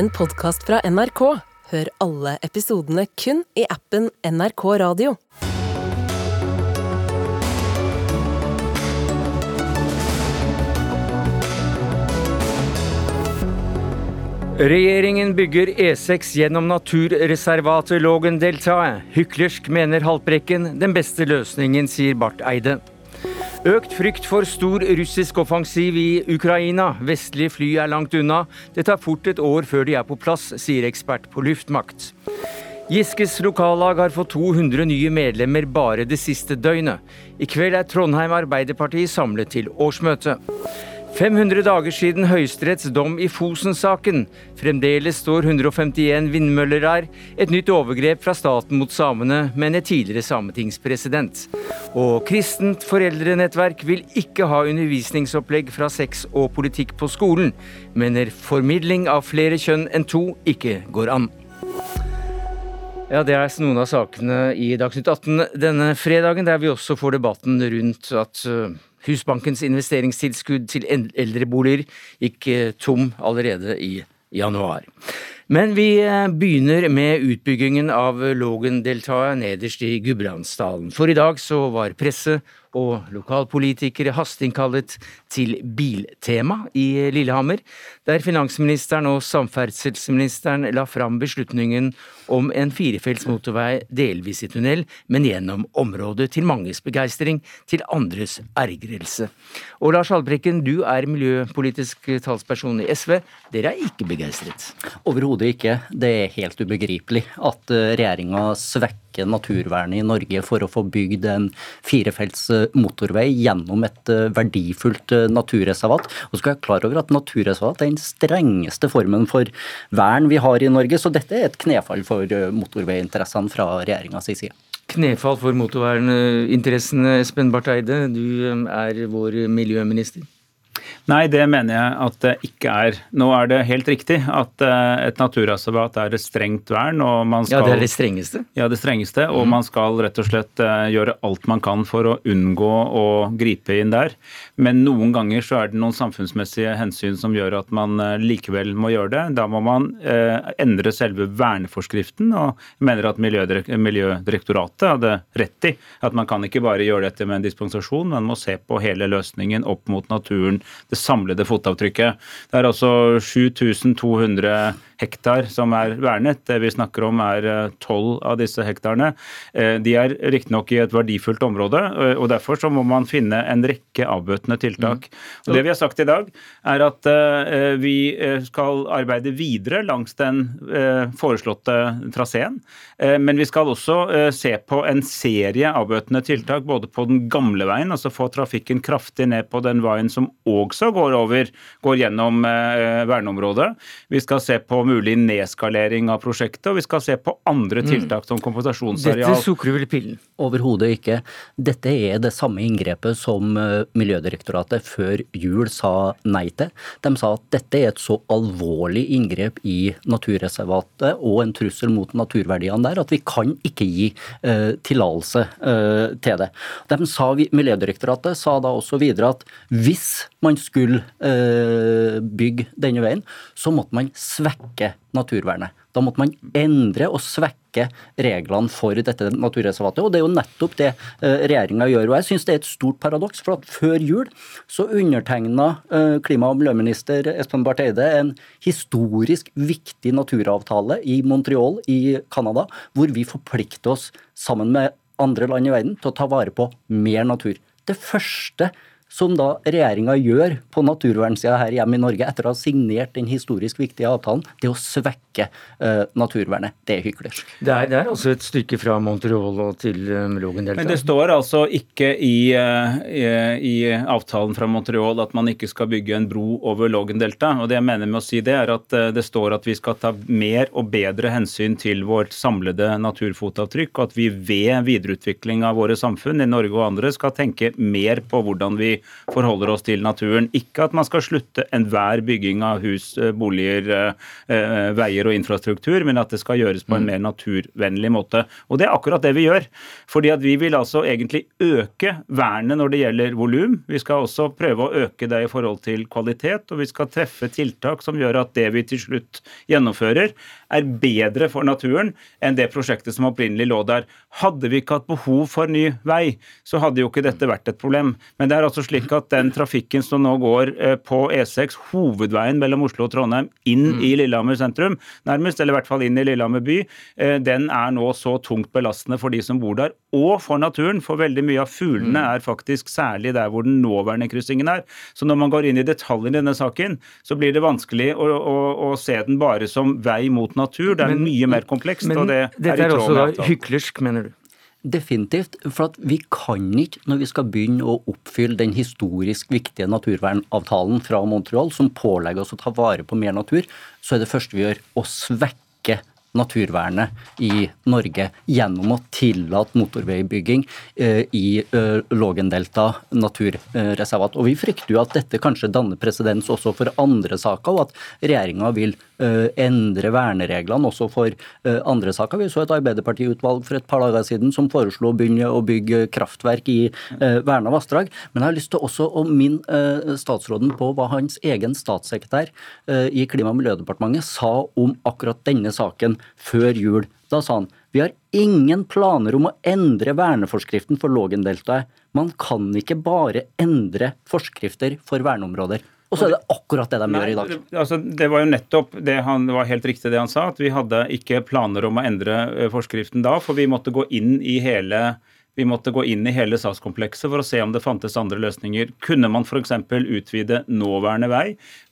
en podkast fra NRK. Hør alle episodene kun i appen NRK Radio. Regjeringen bygger E6 gjennom naturreservatet Lågendeltaet. Hyklersk, mener Haltbrekken. Den beste løsningen, sier Barth Eide. Økt frykt for stor russisk offensiv i Ukraina. Vestlige fly er langt unna. Det tar fort et år før de er på plass, sier ekspert på luftmakt. Giskes lokallag har fått 200 nye medlemmer bare det siste døgnet. I kveld er Trondheim Arbeiderparti samlet til årsmøte. 500 dager siden Høyesteretts dom i Fosen-saken. Fremdeles står 151 vindmøller der. Et nytt overgrep fra staten mot samene, men et tidligere sametingspresident. Og Kristent foreldrenettverk vil ikke ha undervisningsopplegg fra sex og politikk på skolen. Mener formidling av flere kjønn enn to ikke går an. Ja, Det er noen av sakene i Dagsnytt 18 denne fredagen, der vi også får debatten rundt at uh, Husbankens investeringstilskudd til eldreboliger gikk uh, tom allerede i januar. Men vi uh, begynner med utbyggingen av Lågendeltaet nederst i Gudbrandsdalen. For i dag så var presse og lokalpolitikere hasteinnkallet til Biltema i Lillehammer, der finansministeren og samferdselsministeren la fram beslutningen om en firefelts motorvei delvis i tunnel, men gjennom området, til manges begeistring, til andres ergrelse. Og Lars Haltbrekken, du er miljøpolitisk talsperson i SV. Dere er ikke begeistret? Overhodet ikke. Det er helt ubegripelig at eh, regjeringa svekker naturvernet i Norge for å få bygd en firefelts eh, motorvei gjennom et eh, verdifullt naturreservat. Og så skal jeg klar over at Naturreservat er den strengeste formen for vern vi har i Norge, så dette er et knefall for motorveiinteressene fra regjeringas side. Knefall for motorverninteressene, Espen Barth Eide, du er vår miljøminister. Nei, det mener jeg at det ikke er. Nå er det helt riktig at eh, et naturreservat er et strengt vern. og man skal... Ja, det er det strengeste? Ja, det strengeste. Og mm. man skal rett og slett eh, gjøre alt man kan for å unngå å gripe inn der. Men noen ganger så er det noen samfunnsmessige hensyn som gjør at man eh, likevel må gjøre det. Da må man endre selve verneforskriften, og jeg mener at Miljødirektoratet hadde rett i at man kan ikke bare gjøre dette med en dispensasjon, man må se på hele løsningen opp mot naturen det samlede fotavtrykket. Det er altså 7200 hektar som er vernet. Det vi snakker om er eh, tolv av disse hektarene. Eh, de er riktignok i et verdifullt område, eh, og derfor så må man finne en rekke avbøtende tiltak. Mm. Og det vi har sagt i dag, er at vi skal arbeide videre langs den foreslåtte traseen. Men vi skal også se på en serie avbøtende tiltak både på den gamle veien, altså få trafikken kraftig ned på den veien som også går over, går gjennom verneområdet. Vi skal se på mulig nedskalering av prosjektet, og vi skal se på andre mm. tiltak som kompensasjonsareal. Dette sukker vel pillen? Overhodet ikke. Dette er det samme inngrepet som eh, Miljødirektoratet før jul sa nei til. De sa at dette er et så alvorlig inngrep i naturreservatet og en trussel mot naturverdiene der at vi kan ikke gi eh, tillatelse eh, til det. De sa, Miljødirektoratet sa da også videre at hvis man skulle uh, bygge denne veien, så måtte man svekke naturvernet. Da måtte man endre og svekke reglene for dette naturreservatet. Og det er jo nettopp det eh, regjeringa gjør. Og jeg syns det er et stort paradoks, for at før jul så undertegna eh, klima- og miljøminister Espen Barth Eide en historisk viktig naturavtale i Montreal i Canada, hvor vi forplikter oss sammen med andre land i verden til å ta vare på mer natur. Det første som da regjeringa gjør på naturvernsida her hjemme i Norge etter å ha signert den historisk viktige avtalen, det er å svekke uh, naturvernet. Det er hyklersk. Det er, det er altså et stykke fra Montreal og til um, Lågendeltaet. Men det står altså ikke i, uh, i, i, avtalen fra Montreal at man ikke skal bygge en bro over Lågendeltaet. Og det jeg mener med å si det, er at uh, det står at vi skal ta mer og bedre hensyn til vårt samlede naturfotavtrykk, og at vi ved videreutvikling av våre samfunn i Norge og andre skal tenke mer på hvordan vi forholder oss til naturen. Ikke at man skal slutte enhver bygging av hus, eh, boliger, veier og infrastruktur, men at det skal gjøres på en mm. mer naturvennlig måte. Og det er akkurat det vi gjør. Fordi at vi vil altså egentlig øke vernet når det gjelder volum. Vi skal også prøve å øke det i forhold til kvalitet, og vi skal treffe tiltak som gjør at det vi til slutt gjennomfører, er bedre for naturen enn det prosjektet som opprinnelig lå der. Hadde vi ikke hatt behov for ny vei, så hadde jo ikke dette vært et problem. Men det er altså slik at den trafikken som nå går eh, på E6, hovedveien mellom Oslo og Trondheim, inn mm. i Lillehammer sentrum, nærmest, eller i hvert fall inn i Lillehammer by, eh, den er nå så tungt belastende for de som bor der, og for naturen. For veldig mye av fuglene mm. er faktisk særlig der hvor den nåværende kryssingen er. Så når man går inn i detaljer i denne saken, så blir det vanskelig å, å, å se den bare som vei mot natur. Det er men, mye mer komplekst. Men, og det dette er, er også da hyklersk, mener du? Definitivt. For vi kan ikke, når vi skal begynne å oppfylle den historisk viktige naturvernavtalen fra Montreal, som pålegger oss å ta vare på mer natur, så er det første vi gjør å svekke naturvernet i Norge gjennom å tillate motorveibygging eh, i eh, Lågendelta naturreservat. Og Vi frykter jo at dette kanskje danner presedens også for andre saker, og at regjeringa vil endre vernereglene også for andre saker. Vi så et Arbeiderpartiutvalg for et par dager siden som foreslo å begynne å bygge kraftverk i verna vassdrag. Men jeg har lyst til også å minne statsråden på hva hans egen statssekretær i Klima- og miljødepartementet sa om akkurat denne saken før jul. Da sa han vi har ingen planer om å endre verneforskriften for Lågendeltaet. Man kan ikke bare endre forskrifter for verneområder. Og så er det akkurat det de gjør i dag. Altså, det var jo nettopp det han var helt riktig det han sa, at vi hadde ikke planer om å endre eh, forskriften da, for vi måtte gå inn i hele vi måtte gå inn i hele sakskomplekset for å se om det fantes andre løsninger. Kunne man f.eks. utvide nåværende vei?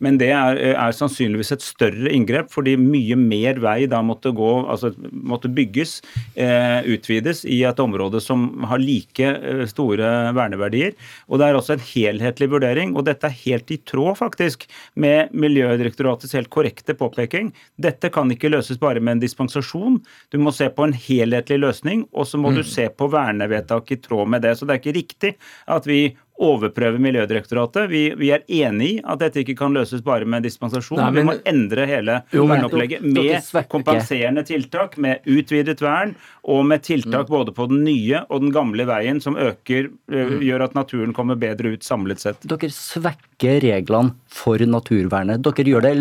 Men det er, er, sannsynligvis et større inngrep, fordi mye mer vei da måtte, gå, altså, måtte bygges, eh, utvides, i et område som har like eh, store verneverdier. Og Det er også en helhetlig vurdering, og dette er helt i tråd faktisk med Miljødirektoratets helt korrekte påpeking. Dette kan ikke løses bare med en dispensasjon. Du må se på en helhetlig løsning, og så må mm. du se på vernevedtak vedtak i tråd med det. Så det er ikke riktig at vi overprøver Miljødirektoratet. Vi, vi, er enig i at dette ikke kan løses bare med dispensasjon. Nei, men, vi må endre hele verneopplegget med kompenserende tiltak, med utvidet vern og med tiltak mm. både på den nye og den gamle veien som øker, mm. gjør at naturen kommer bedre ut samlet sett. Dere svekker reglene for naturvernet. Dere gjør det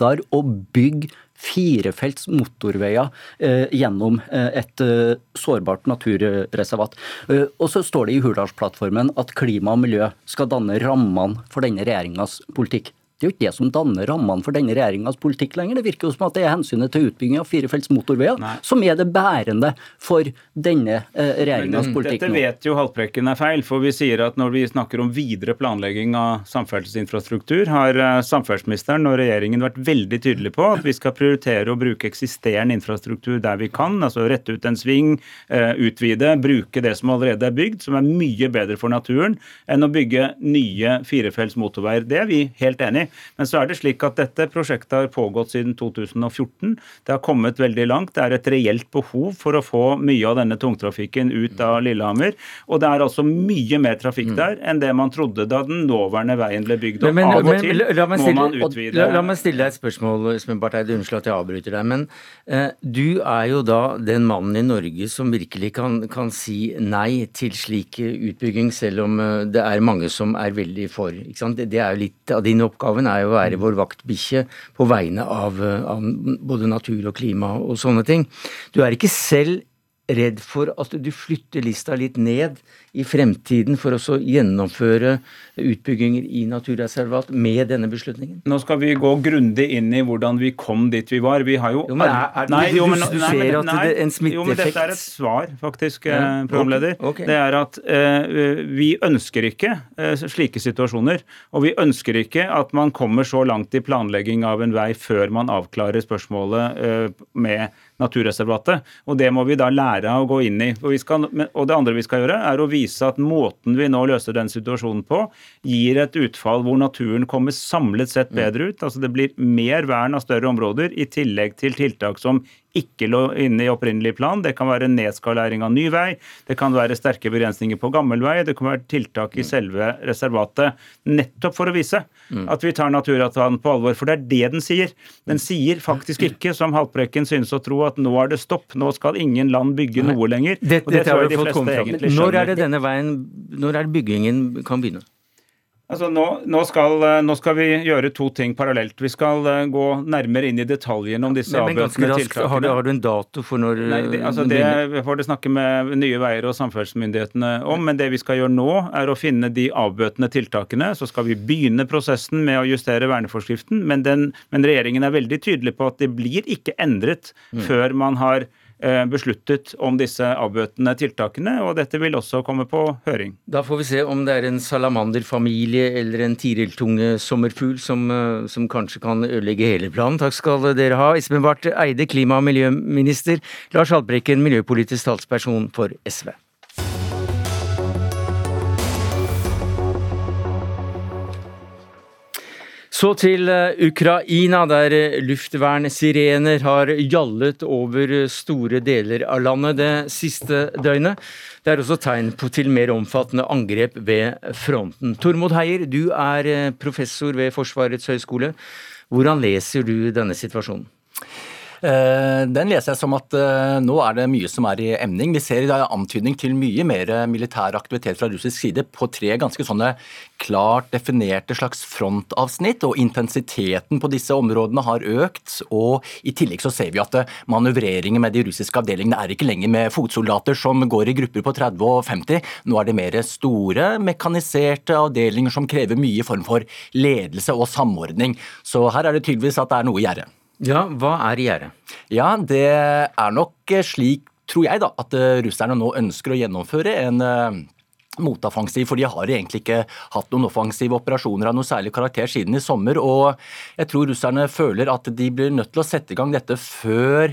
lettere å bygge firefelts motorveier eh, gjennom eh, et eh, sårbart naturreservat. Og så står det i Hurdalsplattformen at klima og miljø skal danne rammene for denne regjeringas politikk. Det er jo ikke det som danner rammene for denne regjeringas politikk lenger. Det virker jo som at det er hensynet til utbygging av firefelts motorveier Nei. som er det bærende for denne eh, regjeringas politikk. Dette vet jo Haltbrekken er feil, for vi sier at når vi snakker om videre planlegging av samferdselsinfrastruktur, har eh, samferdselsministeren og regjeringen vært veldig tydelige på at vi skal prioritere å bruke eksisterende infrastruktur der vi kan, altså rette ut en sving, eh, utvide, bruke det som allerede er bygd, som er mye bedre for naturen enn å bygge nye firefelts motorveier. Det er vi helt enig i. Men så er det slik at dette prosjektet har pågått siden 2014. Det har kommet veldig langt. Det er et reelt behov for å få mye av denne tungtrafikken ut av Lillehammer. Og det er altså mye mer trafikk mm. der enn det man trodde da den nåværende veien ble bygd. Men, men, av og til la, må stille, man utvide la, la, meg stille deg et spørsmål, Espen Barth Eide. Unnskyld at jeg avbryter deg. Men eh, du er jo da den mannen i Norge som virkelig kan, kan si nei til slik utbygging, selv om eh, det er mange som er veldig for. Det, det er jo litt av din oppgave oppgaven er jo å være vår vaktbikkje på vegne av, av, både natur og klima og sånne ting. Du er ikke selv redd for at du flytter lista litt ned i fremtiden for å gjennomføre utbygginger i naturreservat med denne beslutningen? Nå skal vi gå grundig inn i hvordan vi kom dit vi var. Vi har jo, jo men er, er, nei, jo, men, Du ser at det er en smitteeffekt? Jo, men dette er et svar, faktisk, ja, eh, programleder. Okay, okay. Det er at uh, vi ønsker ikke uh, slike situasjoner. Og vi ønsker ikke at man kommer så langt i planlegging av en vei før man avklarer spørsmålet uh, med naturreservatet. Og det må vi da lære av å gå inn i. Og, skal, og, det andre vi skal gjøre, er å vise at måten vi nå løser den situasjonen på, gir et utfall hvor naturen kommer samlet sett bedre ut. Altså det blir mer vern av større områder, i tillegg til tiltak som ikke lå inne i opprinnelig plan. Det kan være nedskalering av ny vei, det kan være sterke begrensninger på gammel vei, det kan være tiltak i selve reservatet. Nettopp for å vise at vi tar naturavtalen på alvor. For det er det den sier. Den sier faktisk ikke, som Haltbrekken synes å tro, at nå er det stopp, nå skal ingen land bygge noe lenger. Det, det dette tror jeg de fleste egentlig skjønner. Når er det denne veien, når er det byggingen kan begynne? Altså nå, nå, skal, eh, nå skal vi gjøre to ting parallelt. Vi skal eh, gå nærmere inn i detaljene om disse avbøtende raskt, har du, har du en dato for når Nei, det, altså det får dere snakke med Nye Veier og samferdselsmyndighetene om. Men det vi skal gjøre nå, er å finne de avbøtende tiltakene. Så skal vi begynne prosessen med å justere verneforskriften. Men, den, men regjeringen er veldig tydelig på at det blir ikke endret Mm. før man har besluttet om disse avbøtende tiltakene. Og dette vil også komme på høring. Da får vi se om det er en salamanderfamilie eller en tiriltunge sommerfugl som, eh, som kanskje kan ødelegge hele planen. Takk skal dere ha. Espen Barth Eide, klima- og miljøminister. Lars Haltbrekken, miljøpolitisk talsperson for SV. Så til eh, Ukraina, der eh, luftvernsirener har gjallet over eh, store deler av landet det siste døgnet. Det er også tegn på til mer omfattende angrep ved fronten. Tormod Heier, du er professor ved Forsvarets høgskole. Hvordan leser du denne situasjonen? Eh, Den leser jeg som at eh, nå er det mye som er i emning. Vi ser i dag antydning til mye mer militær aktivitet fra russisk side på tre ganske sånne klart definerte slags frontavsnitt, og intensiteten på disse områdene har økt. Og i tillegg så ser vi at eh, manøvreringen med de russiske avdelingene er ikke lenger med fotsoldater som går i grupper på 30 og 50. Nå er det mer store, mekaniserte avdelinger som krever mye form for ledelse og samordning. Så her er det tydeligvis at det er noe i gjerdet. Ja, hva er i gjerdet? Ja, det er nok eh, slik, tror jeg, da, at eh, russerne nå ønsker å gjennomføre en eh, motoffensiv, for de har egentlig ikke hatt noen offensive operasjoner av noe særlig karakter siden i sommer. Og jeg tror russerne føler at de blir nødt til å sette i gang dette før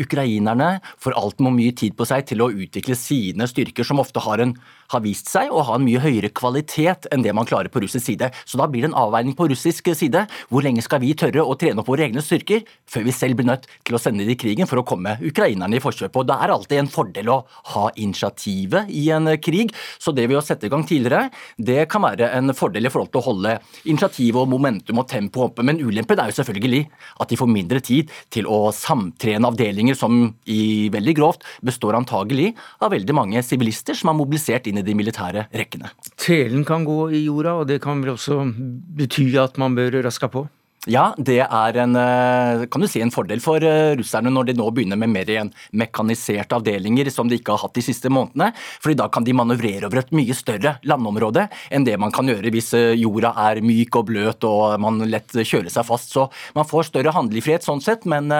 ukrainerne får altfor mye tid på seg til å utvikle sine styrker, som ofte har, en, har vist seg å ha en mye høyere kvalitet enn det man klarer på russisk side. Så da blir det en avveining på russisk side. Hvor lenge skal vi tørre å trene opp våre egne styrker før vi selv blir nødt til å sende dem i krigen for å komme ukrainerne i forkjøpet? Og Det er alltid en fordel å ha initiativet i en krig, så det ved å sette i gang tidligere, det kan være en fordel i forhold til å holde initiativet og momentum og tempo oppe. Men ulempen er jo selvfølgelig at de får mindre tid til å samtrene avdelinger som i veldig grovt består antagelig av veldig mange sivilister som er mobilisert inn i de militære rekkene. Telen kan gå i jorda, og det kan vel også bety at man bør raske på? Ja, det er en, eh, kan du si, en fordel for eh, russerne når de nå begynner med mer igjen mekaniserte avdelinger som de ikke har hatt de siste månedene. fordi da kan de manøvrere over et mye større landområde enn det man kan gjøre hvis eh, jorda er myk og bløt og man lett kjører seg fast. Så man får større handlefrihet sånn sett, men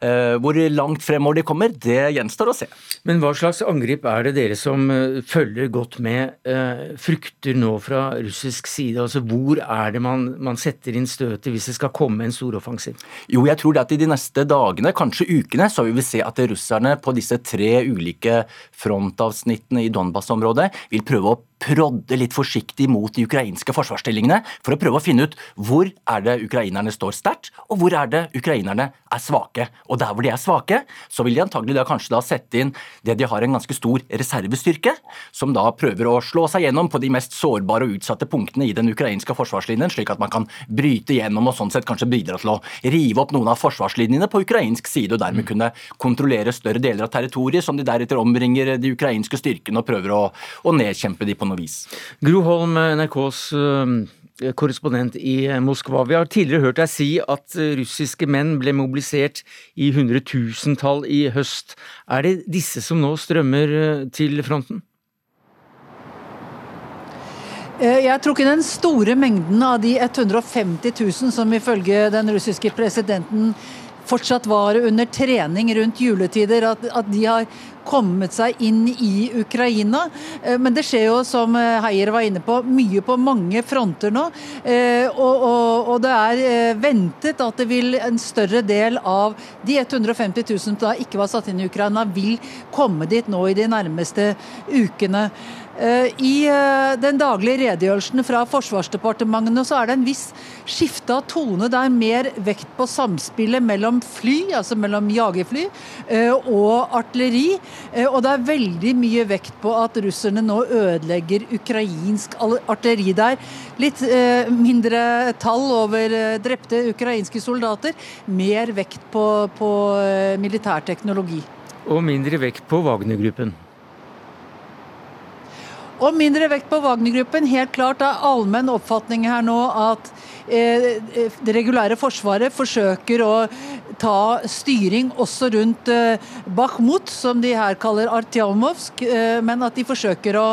hvor langt fremover de kommer, det gjenstår å se. Men hva slags angrep er det dere som eh, følger godt med, eh, frykter nå fra russisk side? Altså Hvor er det man, man setter inn støtet hvis det skal komme en storoffensiv? Jo, jeg tror det at i de neste dagene, kanskje ukene, så vil vi se at russerne på disse tre ulike frontavsnittene i Donbas-området vil prøve å prodde litt forsiktig mot de ukrainske forsvarsstillingene for å prøve å finne ut hvor er det ukrainerne står sterkt, og hvor er det ukrainerne er svake. Og der hvor de er svake, så vil de antagelig da kanskje da sette inn det de har en ganske stor reservestyrke, som da prøver å slå seg gjennom på de mest sårbare og utsatte punktene i den ukrainske forsvarslinjen, slik at man kan bryte gjennom og sånn sett kanskje bidra til å rive opp noen av forsvarslinjene på ukrainsk side, og dermed kunne kontrollere større deler av territoriet, som de deretter omringer de ukrainske styrkene og prøver å, å nedkjempe de på noe vis. Gro Holm, NRKs eh, korrespondent i Moskva. Vi har tidligere hørt deg si at eh, russiske menn ble mobilisert i hundretusentall i høst. Er det disse som nå strømmer eh, til fronten? Eh, Jeg tror ikke den store mengden av de 150 000 som ifølge den russiske presidenten fortsatt var under trening rundt juletider, at, at de har kommet seg inn i Ukraina. Men det skjer jo, som Heier var inne på, mye på mange fronter nå. Og, og, og det er ventet at det vil en større del av de 150 000 som ikke var satt inn i Ukraina, vil komme dit nå i de nærmeste ukene. Eh, I eh, den daglige redegjørelsen fra forsvarsdepartementene så er det en viss skifte av tone. Det er mer vekt på samspillet mellom fly, altså mellom jagerfly, eh, og artilleri. Og det er veldig mye vekt på at russerne nå ødelegger ukrainsk artilleri der. Litt mindre tall over drepte ukrainske soldater. Mer vekt på, på militær teknologi. Og mindre vekt på Wagner-gruppen. Og mindre vekt på Wagner-gruppen. Helt klart er allmenn oppfatning her nå at eh, det regulære forsvaret forsøker å ta styring også rundt eh, Bakhmut, som de her kaller Artjamovsk, eh, men at de forsøker å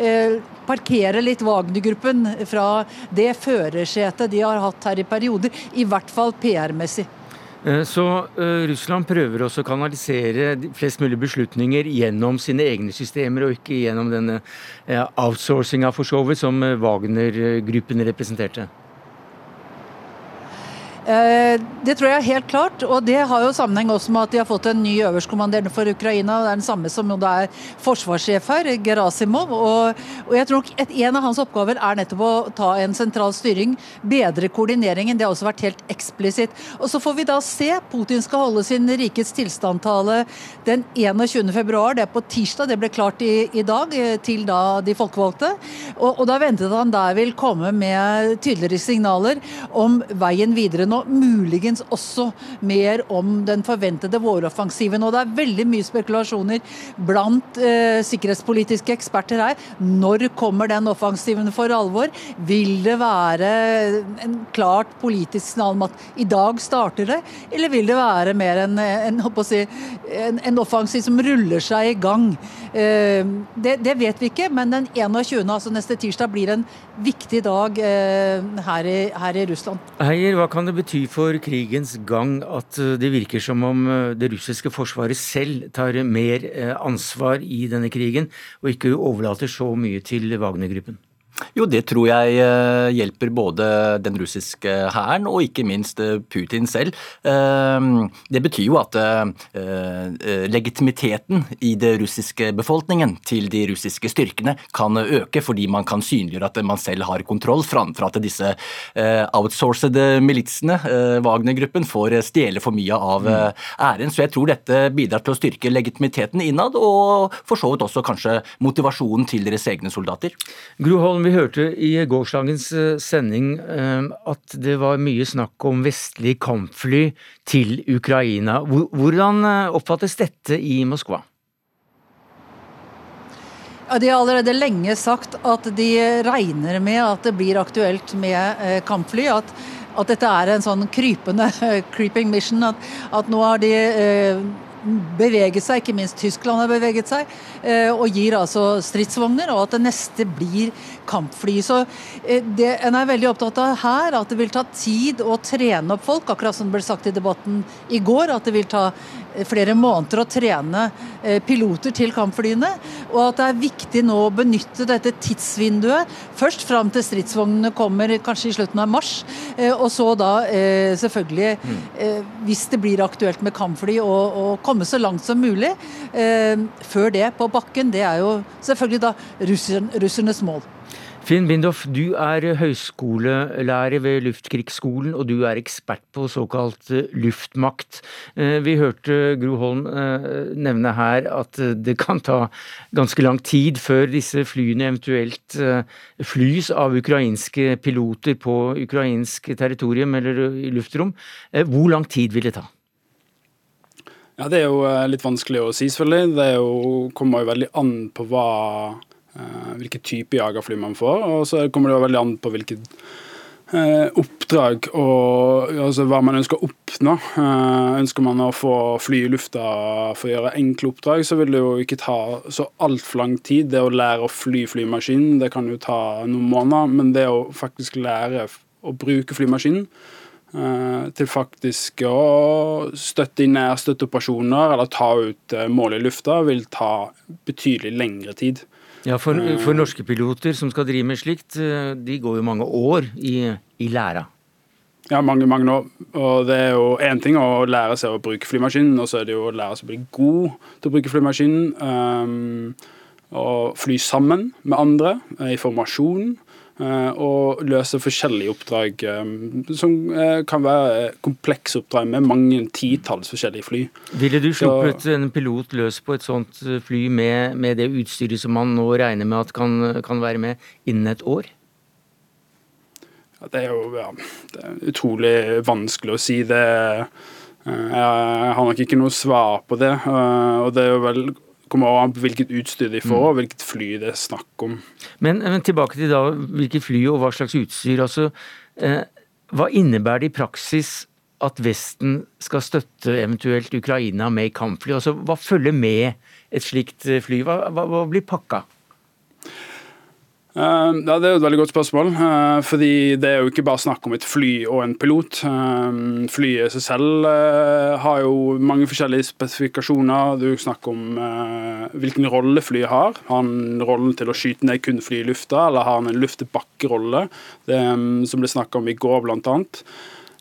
eh, parkere litt Wagner-gruppen fra det førersetet de har hatt her i perioder, i hvert fall PR-messig. Eh, så uh, Russland prøver også å kanalisere flest mulig beslutninger gjennom sine egne systemer, og ikke gjennom denne uh, outsourcinga for så som Wagner-gruppen representerte? Eh, det tror jeg er helt klart, og det har jo sammenheng også med at de har fått en ny øverstkommanderende for Ukraina. Det er den samme som det er forsvarssjef her, Gerasimov. Og, og jeg tror et, en av hans oppgaver er nettopp å ta en sentral styring, bedre koordineringen. Det har også vært helt eksplisitt. Og så får vi da se. Putin skal holde sin rikets tilstandtale den 21. februar. Det er på tirsdag, det ble klart i, i dag, eh, til da de folkevalgte. Og, og da ventet han der vil komme med tydeligere signaler om veien videre nå nå muligens også mer om den forventede våroffensiven. Og det er veldig mye spekulasjoner blant eh, sikkerhetspolitiske eksperter her. Når kommer den offensiven for alvor? Vil det være en klart politisk signal om at i dag starter det, eller vil det være mer en, en, si, en, en offensiv som ruller seg i gang? Eh, det, det, vet vi ikke, men den 21., altså neste tirsdag, blir en viktig dag eh, her i, her i Russland. Heier, hva kan det bety for krigens gang at eh, det virker som om det russiske forsvaret selv tar mer ansvar i denne krigen, og ikke overlater så mye til Wagner-gruppen? Jo, det tror jeg eh, hjelper både den russiske hæren og ikke minst eh, Putin selv. Eh, det betyr jo at legitimiteten i det russiske befolkningen til de russiske styrkene kan øke, fordi man kan synliggjøre at man selv har kontroll, framfor at disse outsourcede militsene, Wagner-gruppen, får stjele for mye av æren. Så jeg tror dette bidrar til å styrke legitimiteten innad, og for så vidt også kanskje motivasjonen til deres egne soldater. Gro Holm, vi hørte i gårsdagens eh, sending eh, at det var mye snakk om vestlige kampfly til Ukraina. Hvordan eh, oppfattes dette i Moskva? De har allerede lenge sagt at de regner med at det blir aktuelt med kampfly. At, at dette er en sånn krypende creeping mission. At, at nå har de beveget seg, ikke minst Tyskland har beveget seg, og gir altså stridsvogner. Og at det neste blir kampfly. Så eh, det en er veldig opptatt av her, at det vil ta tid å trene opp folk, akkurat som det ble sagt i debatten i går. At det vil ta eh, flere måneder å trene eh, piloter til kampflyene. Og at det er viktig nå å benytte dette tidsvinduet. Først fram til stridsvognene kommer kanskje i slutten av mars. Og så da selvfølgelig, hvis det blir aktuelt med kampfly, å komme så langt som mulig. Før det på bakken, det er jo selvfølgelig da russernes mål. Finn Bindhoff, du er høyskolelærer ved Luftkrigsskolen, og du er ekspert på såkalt eh, luftmakt. Eh, vi hørte Gro Holm eh, nevne her at det kan ta ganske lang tid før disse flyene eventuelt flys av ukrainske piloter på ukrainsk territorium eller i luftrom. Hvor lang tid vil det ta? Ja, Det er jo litt vanskelig å si, selvfølgelig. Det jo, kommer jo veldig an på hva Eh, hvilke type jagerfly man får. Og så kommer det jo veldig an på hvilket eh, oppdrag og altså hva man ønsker å oppnå. Eh, ønsker man å få fly i lufta for å gjøre enkle oppdrag, så vil det jo ikke ta så altfor lang tid. Det å lære å fly flymaskinen, det kan jo ta noen måneder, men det å faktisk lære å bruke flymaskinen eh, til faktisk å støtte inn nærstøtteoperasjoner eller ta ut eh, mål i lufta, vil ta betydelig lengre tid. Ja, for, for norske piloter som skal drive med slikt, eh, de går jo mange år i, i læra. Ja, mange, mange år. Og det er jo én ting å lære seg å bruke flymaskinen, og så er det jo å lære seg å bli god til å bruke flymaskinen. Um, og fly sammen med andre eh, i formasjon. Uh, og løse forskjellige oppdrag um, som uh, kan være komplekse oppdrag med mange titalls forskjellige fly. Ville du sluppet en pilot løs på et sånt fly med, med, det utstyret som man nå regner med at kan, kan være med innen et år? Det er jo ja, det er utrolig vanskelig å si. Det, eh, jeg har nok ikke noe svar på det. Eh, og det er jo vel kommer an på hvilket utstyr de får, mm. og hvilket fly det er snakk om. Men, men tilbake til da, hvilke fly og hva slags utstyr. altså eh, Hva innebærer det i praksis at Vesten skal støtte eventuelt Ukraina med kampfly? Altså, Hva følger med et slikt fly? Hva, hva, hva blir pakka? Ja, Det er et veldig godt spørsmål. Uh, fordi Det er jo ikke bare snakk om et fly og en pilot. Uh, flyet seg selv har jo mange forskjellige spesifikasjoner. Du snakker om hvilken rolle flyet har. Har han rollen til å skyte ned kun fly i lufta, eller har han en luft-til-bakke-rolle, um, som ble snakka om i går, blant annet.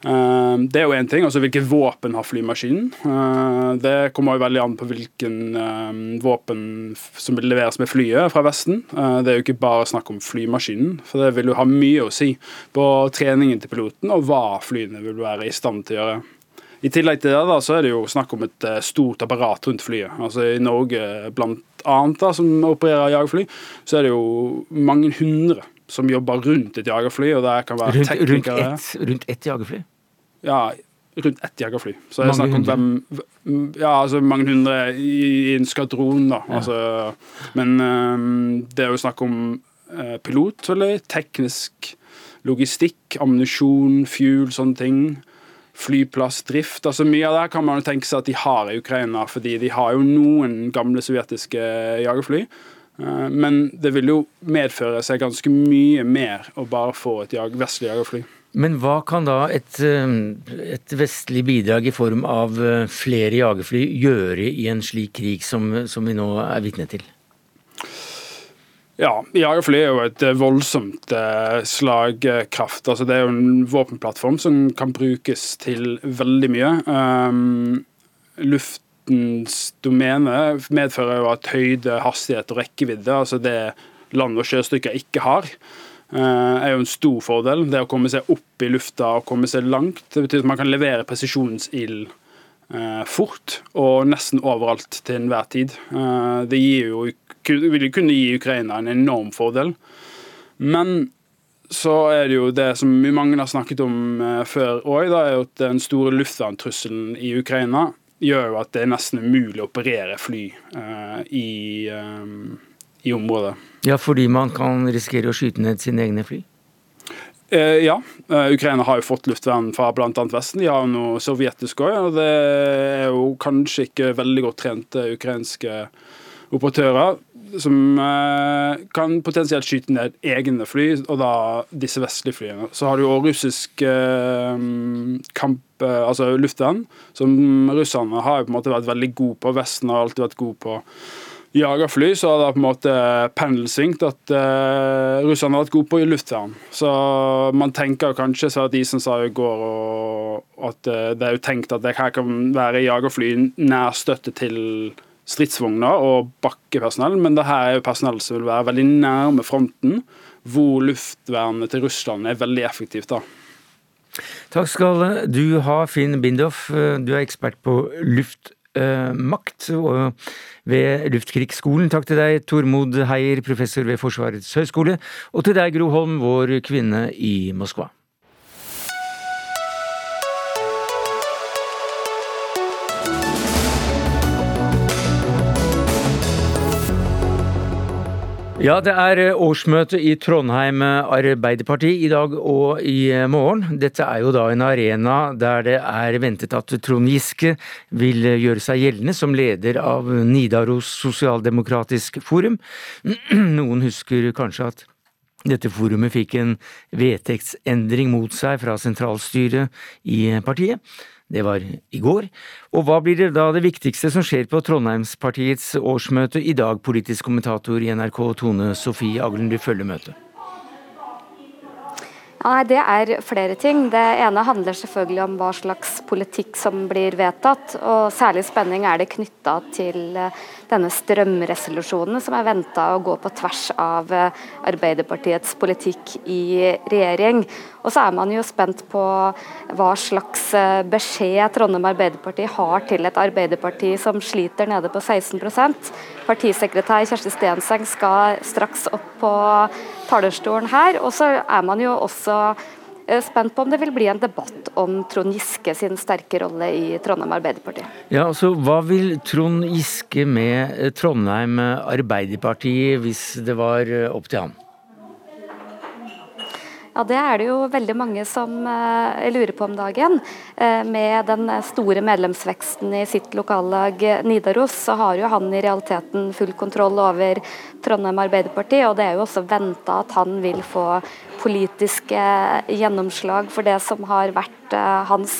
Eh, det er jo én ting. altså Hvilke våpen har flymaskinen? Eh, det kommer jo veldig an på hvilken eh, våpen som vil leveres med flyet fra Vesten. Det er jo ikke bare snakk om flymaskinen, for det vil jo ha mye å si på treningen til piloten og hva flyene vil være i stand til å gjøre. I tillegg til det da, så er det jo snakk om et stort apparat rundt flyet. Altså I Norge blant annet da, som opererer jagerfly, så er det jo mange hundre som jobber rundt et jagerfly. og det kan være rundt, teknikere. Rundt ett, rundt ett jagerfly? Ja, rundt ett jagerfly. Så jeg snakker om hvem Ja, altså mange hundre i, i en skvadron, da. Ja. Altså, men um, det er jo snakk om uh, pilot, eller teknisk logistikk, ammunisjon, fuel, sånne ting. Flyplassdrift. altså Mye av det kan man jo tenke seg at de har i Ukraina, fordi de har jo noen gamle sovjetiske jagerfly. Uh, men det vil jo medføre seg ganske mye mer å bare få et jag vestlig jagerfly. Men hva kan da et, eh, et, vestlig bidrag i form av eh, flere jagerfly gjøre i en slik krig som, som vi nå er vitne til? Ja, jagerfly er jo et eh, voldsomt slagkraft. Altså, det er jo en våpenplattform som kan brukes til veldig mye. Um, luftens domene medfører jo at høyde, hastighet og rekkevidde, altså det land- og sjøstykker ikke har, er jo en stor fordel. Det å komme seg opp i lufta og komme seg langt. Det betyr at man kan levere presisjonsild eh, fort og nesten overalt til enhver tid. Eh, det jo, vil kunne gi Ukraina en enorm fordel. Men så er det jo det som mange har snakket om før òg, at den store luftverntrusselen i Ukraina gjør jo at det er nesten umulig å operere fly i, i området. Ja, fordi man kan risikere å skyte ned sine egne fly? Eh, ja, uh, Ukraina har jo fått luftvern fra bl.a. Vesten. De har noe sovjetisk òg. Og det er jo kanskje ikke veldig godt trente ukrainske operatører som kan potensielt skyte ned egne fly, og da disse vestlige flyene. Så har du jo russisk kamp, altså luftvern, som russerne har jo på en måte vært veldig gode på. Vesten har alltid vært god på jagerfly, så har det på en måte pendelsvingt at uh, russerne har vært gode på luftvern. Så man tenker kanskje, Sverre Isen sa i går, og at uh, det er jo tenkt at det her kan være jagerfly nær støtte til stridsvogner og bakkepersonell, men det her er jo personell som vil være veldig nærme fronten, hvor luftvernet til Russland er veldig effektivt. da. Takk skal du ha, Finn Bindhoff. Du er ekspert på luftmakt. og ved Luftkrigsskolen. Takk til deg, Tormod Heier, professor ved Forsvarets høgskole, og til deg, Gro Holm, vår kvinne i Moskva. Ja, det er eh, årsmøte i Trondheim Arbeiderparti i dag og i eh, morgen. Dette er jo da en arena der det er ventet at Trond Giske vil gjøre seg gjeldende som leder av Nidaros sosialdemokratisk forum. Noen husker kanskje at Dette forumet fikk en vedtektsendring mot seg fra sentralstyret i partiet. Det var i går. Og hva blir det da det viktigste som skjer på Trondheimspartiets årsmøte i dag, politisk kommentator i NRK Tone Sofie Aglen, du følger møtet? Nei, Det er flere ting. Det ene handler selvfølgelig om hva slags politikk som blir vedtatt. og Særlig spenning er det knytta til eh, denne strømresolusjonen, som er venta å gå på tvers av eh, Arbeiderpartiets politikk i regjering. Og så er man jo spent på hva slags eh, beskjed Trondheim Arbeiderparti har til et Arbeiderparti som sliter nede på 16% Partisekretær Kjersti Stenseng skal straks opp på talerstolen her. Og så er man jo også eh, spent på om det vil bli en debatt om Trond Giske sin sterke rolle i Trondheim Arbeiderparti. Ja, altså Hva vil Trond Giske med Trondheim Arbeiderparti hvis det var opp til han? Ja, Det er det jo veldig mange som uh, lurer på om dagen. Uh, med den store medlemsveksten i sitt lokallag Nidaros, så har jo han i realiteten full kontroll over Trondheim Arbeiderparti, og det er jo også venta at han vil få politiske gjennomslag for det som har vært hans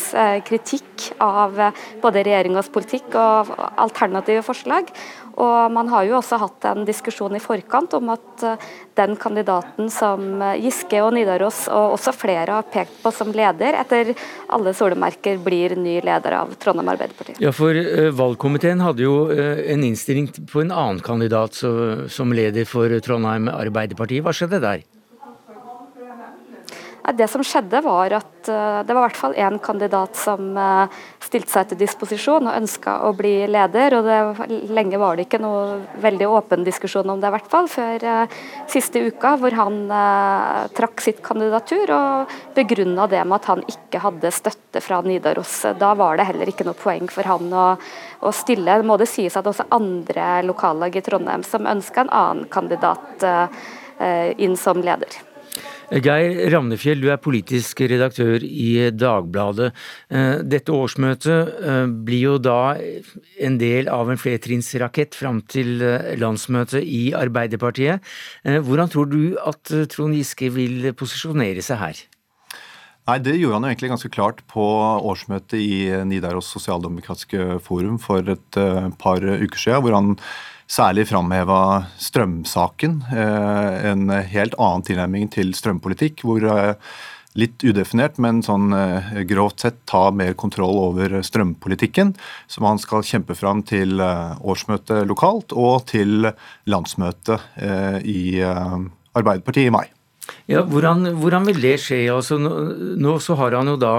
kritikk av både regjeringas politikk og alternative forslag. Og Man har jo også hatt en diskusjon i forkant om at eh, den kandidaten som eh, Giske og Nidaros og også flere har pekt på som leder, etter alle solemerker blir ny leder av Trondheim Arbeiderparti. Ja, for uh, Valgkomiteen hadde jo en innstilling på en annen kandidat som leder for Trondheim Arbeiderparti. Hva skjedde der? Det som skjedde var at eh, det var i hvert fall én kandidat som eh, stilte seg til disposisjon og ønska å bli leder. og det, Lenge var det ikke noe veldig åpen diskusjon om det, i hvert fall, før uh, siste uka, hvor han trakk sitt kandidatur og begrunna det med at han ikke hadde støtte fra Nidaros. Da var det heller ikke noe poeng for han å, å stille. Det må det sies at også andre lokallag i Trondheim som ønska en annen kandidat inn som leder. Geir Ramnefjell, du er politisk redaktør i Dagbladet. Eh, dette årsmøtet eh, blir jo da en del av en flertrinnsrakett fram til eh, landsmøtet i Arbeiderpartiet. Hvordan tror du at Trond Giske vil posisjonere seg her? Nei, Det gjorde han jo egentlig ganske klart på årsmøtet i Nidaros sosialdemokratiske forum for et par uker siden, hvor han særlig framheva strømsaken. Eh, en helt annen tilnærming til strømpolitikk, hvor eh, litt udefinert, men sånn eh, grovt sett ta mer kontroll over strømpolitikken, som han skal kjempe fram til årsmøtet lokalt og til landsmøtet i Arbeiderpartiet i mai. Ja, hvordan, hvordan vil det skje? Altså, nå, nå så har han jo da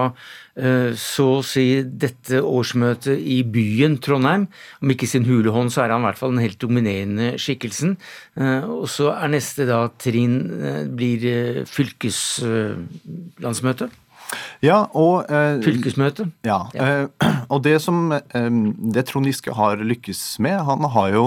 Eh, så å si dette årsmøtet i byen Trondheim. Om ikke sin hulehånd, så er han i hvert fall den helt dominerende skikkelsen. Eh, og så er neste da trinn eh, blir fylkeslandsmøte. Ja, og eh, Fylkesmøte. Ja, eh, og det som eh, det Trond Giske har lykkes med Han har jo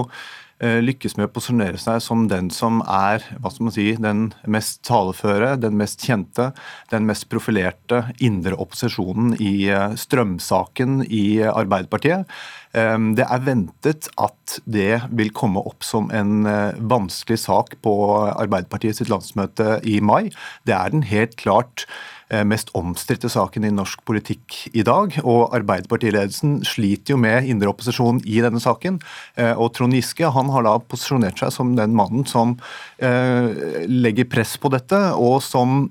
lykkes med å posisjonere seg som den som er hva skal man si, den mest taleføre, den mest kjente, den mest profilerte indre opposisjonen i eh, strømsaken i Arbeiderpartiet. Eh, det er ventet at det vil komme opp som en vanskelig sak på Arbeiderpartiet sitt landsmøte i mai. Det er den helt klart Eh, mest omstridte saken i norsk politikk i dag. Og Arbeiderpartiledelsen sliter jo med indre opposisjon i denne saken. Eh, og Trond Giske han har da posisjonert seg som den mannen som eh, legger press på dette, og som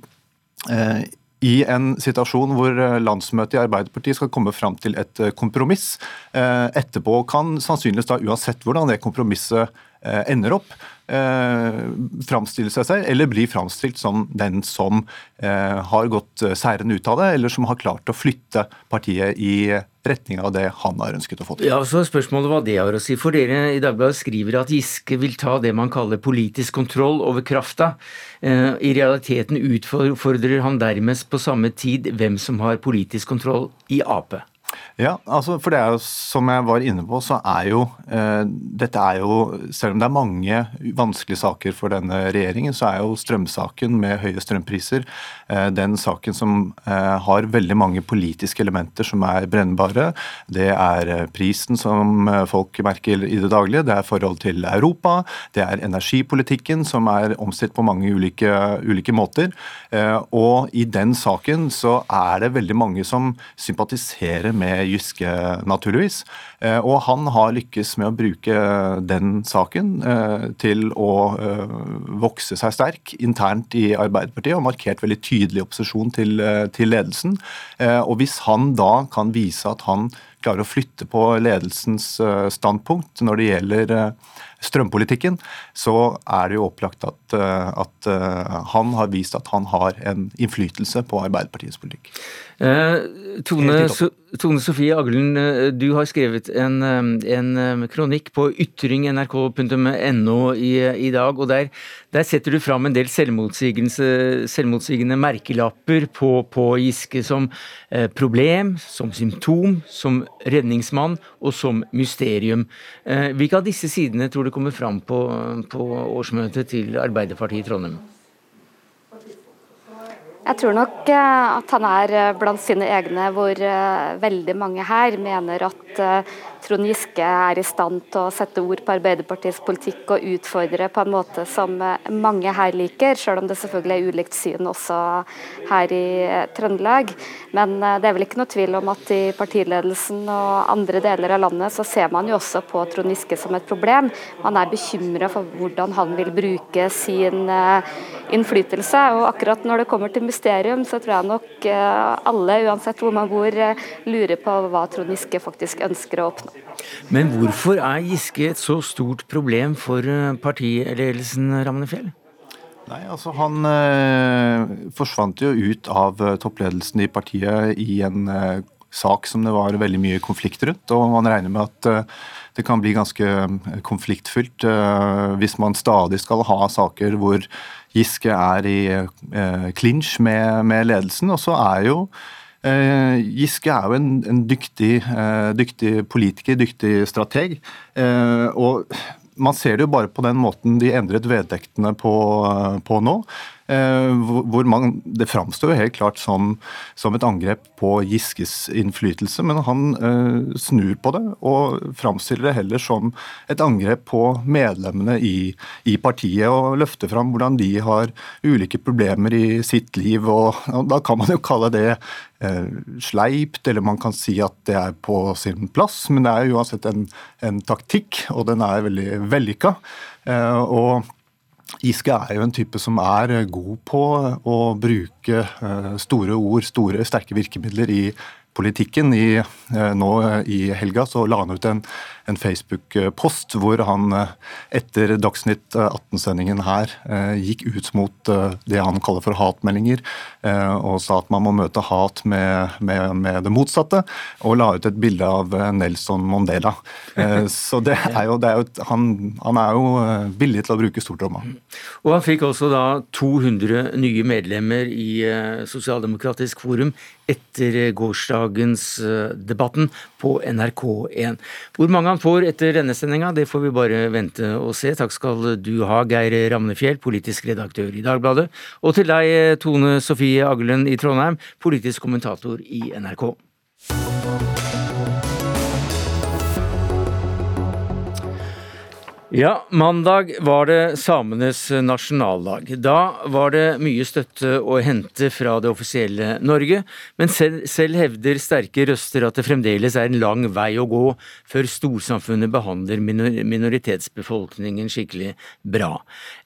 i en situasjon hvor landsmøtet i Arbeiderpartiet skal komme fram til et kompromiss. Etterpå kan sannsynligvis da uansett hvordan det kompromisset ender opp, eh, framstille seg selv, eller bli framstilt som den som eh, har gått eh, seirende ut av det, eller som har klart å flytte partiet i retning av det han har ønsket å få til. Ja, så Spørsmålet hva det har å si. For dere i Dagbladet skriver at Giske vil ta det man kaller politisk kontroll over krafta. Eh, I realiteten utfordrer han dermed på samme tid hvem som har politisk kontroll i Ap. Ja, altså for det er jo som jeg var inne på, så er jo eh, dette er jo Selv om det er mange vanskelige saker for denne regjeringen, så er jo strømsaken med høye strømpriser eh, den saken som eh, har veldig mange politiske elementer som er brennbare. Det er eh, prisen som eh, folk merker i det daglige, det er forhold til Europa, det er energipolitikken som er omstridt på mange ulike, ulike måter. Eh, og i den saken så er det veldig mange som sympatiserer med Jyske, naturligvis. Eh, og han har lykkes med å bruke den saken eh, til å eh, vokse seg sterk internt i Arbeiderpartiet, og markert veldig tydelig opposisjon til, til ledelsen. Og hvis han da kan vise at han klarer å flytte på ledelsens standpunkt når det gjelder strømpolitikken, så er det jo opplagt at, at han har vist at han har en innflytelse på Arbeiderpartiets politikk. Eh, Tone, Tone, Sofie Aglen, eh, du har skrevet en, eh, en kronikk på ytring.nrk.no i, i, dag. og der, der, setter du fram en del selvmotsigende merkelapper på, på Giske som problem, som symptom, som redningsmann og som mysterium. Eh, hvilke av disse sidene tror du kommer fram på, på årsmøtet til Arbeiderpartiet i Trondheim? Jeg tror nok eh, at han er eh, blant sine egne, hvor eh, veldig mange her mener at Trond Giske er i stand til å sette ord på Arbeiderpartiets politikk og utfordre på en måte som mange her liker, selv om det selvfølgelig er ulikt syn også her i Trøndelag. Men det er vel ikke noe tvil om at i partiledelsen og andre deler av landet så ser man jo også på Trond Giske som et problem. Man er bekymra for hvordan han vil bruke sin innflytelse. Og akkurat når det kommer til mysterium, så tror jeg nok eh, alle, uansett hvor man bor, eh, lurer på hva Trond Giske faktisk ønsker å oppnå. Men hvorfor er Giske et så stort problem for eh, partiledelsen, Ramnefjell? Nei, altså Han eh, forsvant jo ut av toppledelsen i partiet i en eh, sak som det var veldig mye konflikt rundt. og Man regner med at eh, det kan bli ganske konfliktfylt hvis man stadig skal ha saker hvor Giske er i eh, med, med, ledelsen. Og så er jo eh, Giske er jo en, en dyktig, eh, dyktig, politiker, dyktig strateg. Eh, og man ser det jo bare på den måten de endret vedtektene på, på nå. Eh, hvor man, Det framstår helt klart som, som, et angrep på Giskes innflytelse, men han eh, snur på det og framstiller det heller som et angrep på medlemmene i, i, partiet, og løfter fram hvordan de har ulike problemer i sitt liv. og, og Da kan man jo kalle det eh, sleipt, eller man kan si at det er på sin plass, men det er uansett en, en taktikk, og den er veldig vellykka. Eh, og Giske er jo en type som er god på å bruke eh, store ord, store, sterke virkemidler i politikken. I, eh, nå i helga så la han ut en en Facebook-post hvor han eh, etter Dagsnytt 18-sendingen her eh, gikk ut mot eh, det han kaller for hatmeldinger, og sa at man må møte hat med, med, med det motsatte, og la ut et bilde av Nelson Mandela. Så det er jo, det er jo han, han, er jo villig til å bruke stortromma. Og han fikk også da 200 nye medlemmer i Sosialdemokratisk forum etter gårsdagens debatten på NRK1. Hvor mange han får etter denne sendinga, det får vi bare vente og se. Takk skal du ha, Geir Ramnefjell, politisk redaktør i Dagbladet. Og til deg, Tone Sofie Aglen i Trondheim, politisk kommentator i NRK. Ja, mandag var det samenes nasjonaldag. Da var det mye støtte å hente fra det offisielle Norge, men selv, selv, hevder sterke røster at det fremdeles er en lang vei å gå før storsamfunnet behandler minoritetsbefolkningen skikkelig bra.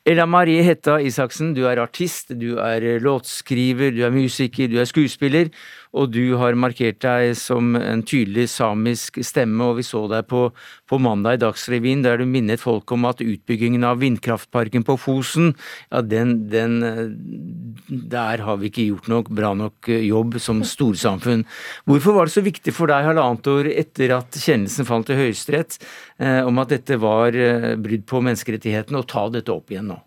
Ella Marie Hetta Isaksen, du er artist, du er låtskriver, du er musiker, du er skuespiller og du har markert deg som en tydelig samisk stemme, og vi så deg på, på mandag i Dagsrevyen der du minnet folk om at utbyggingen av vindkraftparken på Fosen, ja den, den Der har vi ikke gjort nok bra nok jobb som storsamfunn. Hvorfor var det så viktig for deg halvannet år etter at kjennelsen falt i Høyesterett eh, om at dette var eh, brudd på menneskerettighetene, å ta dette opp igjen nå?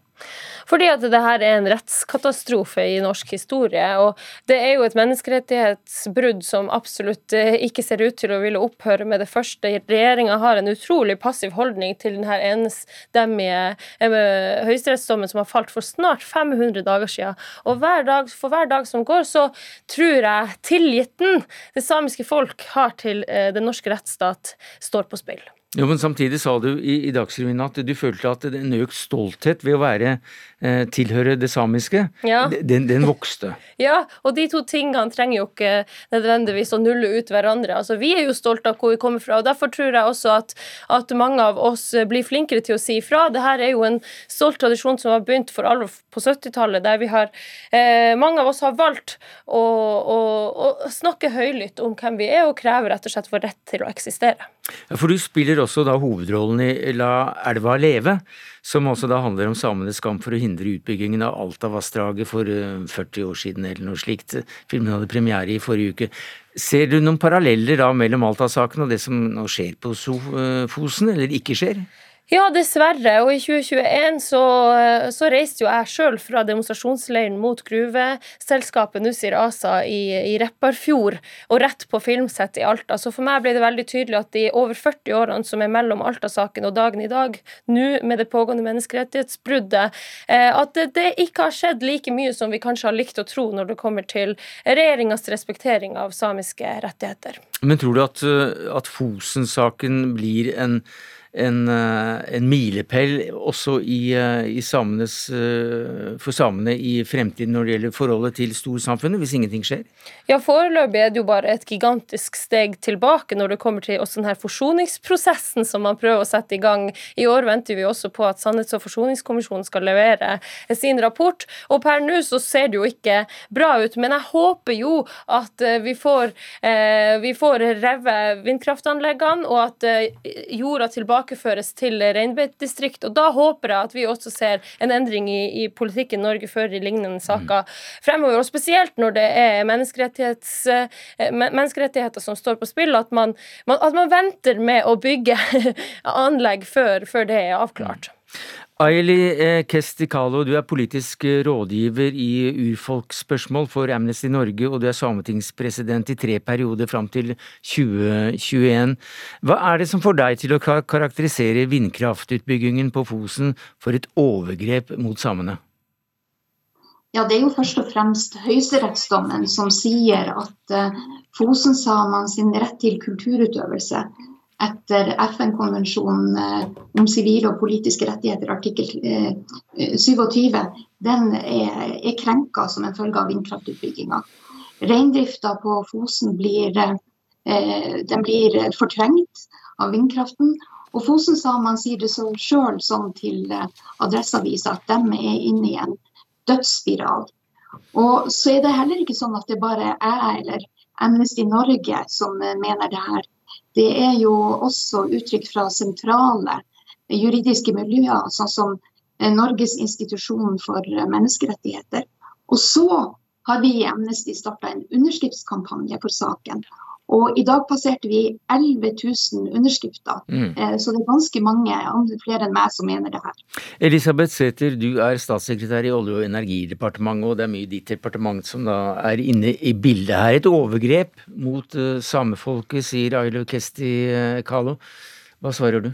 Fordi at det her er en rettskatastrofe i norsk historie. Og det er jo et menneskerettighetsbrudd som absolutt eh, ikke ser ut til å ville opphøre med det første. Regjeringa har en utrolig passiv holdning til denne enstemmige eh, høyesterettsdommen som har falt for snart 500 dager siden. Og hver dag, for hver dag som går, så tror jeg tilliten det samiske folk har til eh, den norske rettsstat, står på spill. Jo, men Samtidig sa du i, i Dagsrevyen at du følte at en økt stolthet ved å være eh, tilhøre det samiske, ja. den, den, vokste. Ja, og de to tingene trenger jo ikke nødvendigvis å nulle ut hverandre. Altså, Vi er jo stolte av hvor vi kommer fra, og derfor tror jeg også at, at mange av oss blir flinkere til å si ifra. Dette er jo en stolt tradisjon som har begynt for alvor på 70-tallet, der vi har eh, Mange av oss har valgt å, å, å snakke høylytt om hvem vi er, og krever rett og slett vår rett til å eksistere. Ja, for du spiller også da hovedrollen i La elva leve, som også da handler om samenes kamp for å hindre utbyggingen av Altavassdraget for 40 eh, år siden eller noe slikt. Filmen hadde premiere i forrige uke. Ser du noen paralleller da mellom Alta-saken og det som nå skjer på Fosen, eller ikke skjer? Ja, dessverre. Og i 2021 så, så reiste jo jeg sjøl fra demonstrasjonsleiren mot gruveselskapet Nussir ASA i, i Repparfjord og rett på filmsett i Alta. Så for meg ble det veldig tydelig at de over 40 årene som er mellom Alta-saken og dagen i dag, nå med det pågående menneskerettighetsbruddet, eh, at det, det, ikke har skjedd like mye som vi kanskje har likt å tro når det kommer til regjeringas respektering av samiske rettigheter. Men tror du at, at Fosen-saken blir en en, eh, en milepæl også i, eh, i samenes, eh, for samene i fremtiden når det gjelder forholdet til storsamfunnet, hvis ingenting skjer? Ja, Foreløpig er det jo bare et gigantisk steg tilbake når det kommer til også denne forsoningsprosessen som man prøver å sette i gang. I år venter vi også på at Sannhets- og forsoningskommisjonen skal levere sin rapport. Og per nå så ser det jo ikke bra ut, men jeg håper jo at vi får, eh, vi får revet vindkraftanleggene, og at jorda tilbake tilbakeføres til reinbeitedistrikt. Og da håper jeg at vi også ser en endring i, i politikken Norge fører i lignende saker mm. fremover. Og spesielt når det er eh, menneskerettigheter som står på spill, at man, man, at man venter med å bygge anlegg før, før det er avklart. Aili eh, Kestikalo, du er politisk eh, rådgiver i urfolksspørsmål for Amnesty Norge, og du er sametingspresident i tre perioder fram til 2021. Hva er det som får deg til å karakterisere vindkraftutbyggingen på Fosen for et overgrep mot samene? Ja, Det er jo først og fremst høyesterettsdommen som sier at uh, Fosen-samene sin rett til kulturutøvelse etter FN-konvensjonen eh, om sivile og politiske rettigheter, artikkel 27, eh, den er, er krenka som en følge av vindkraftutbygginga. Reindrifta på Fosen blir, den blir, fortrengt av vindkraften. Og Fosen-samene sier det så sjøl som til Adresseavisa at de er inne i en dødsspiral. Og så er det heller ikke sånn at det bare er jeg eller Amnesty Norge som mener det her det er jo også uttrykk fra sentrale juridiske miljøer, sånn som eh, Norges institusjon for menneskerettigheter. Og så har vi i Amnesty starta en underskriftskampanje for saken. Og i dag passerte vi 11 000 underskrifter. Mm. Eh, så det er ganske mange, flere enn meg, som mener det her. Elisabeth Sæther, du er statssekretær i Olje- og energidepartementet, og det er mye ditt departement som da er inne i bildet her. Et overgrep mot uh, samefolket, sier Ailo Kesti Kalo. Hva svarer du?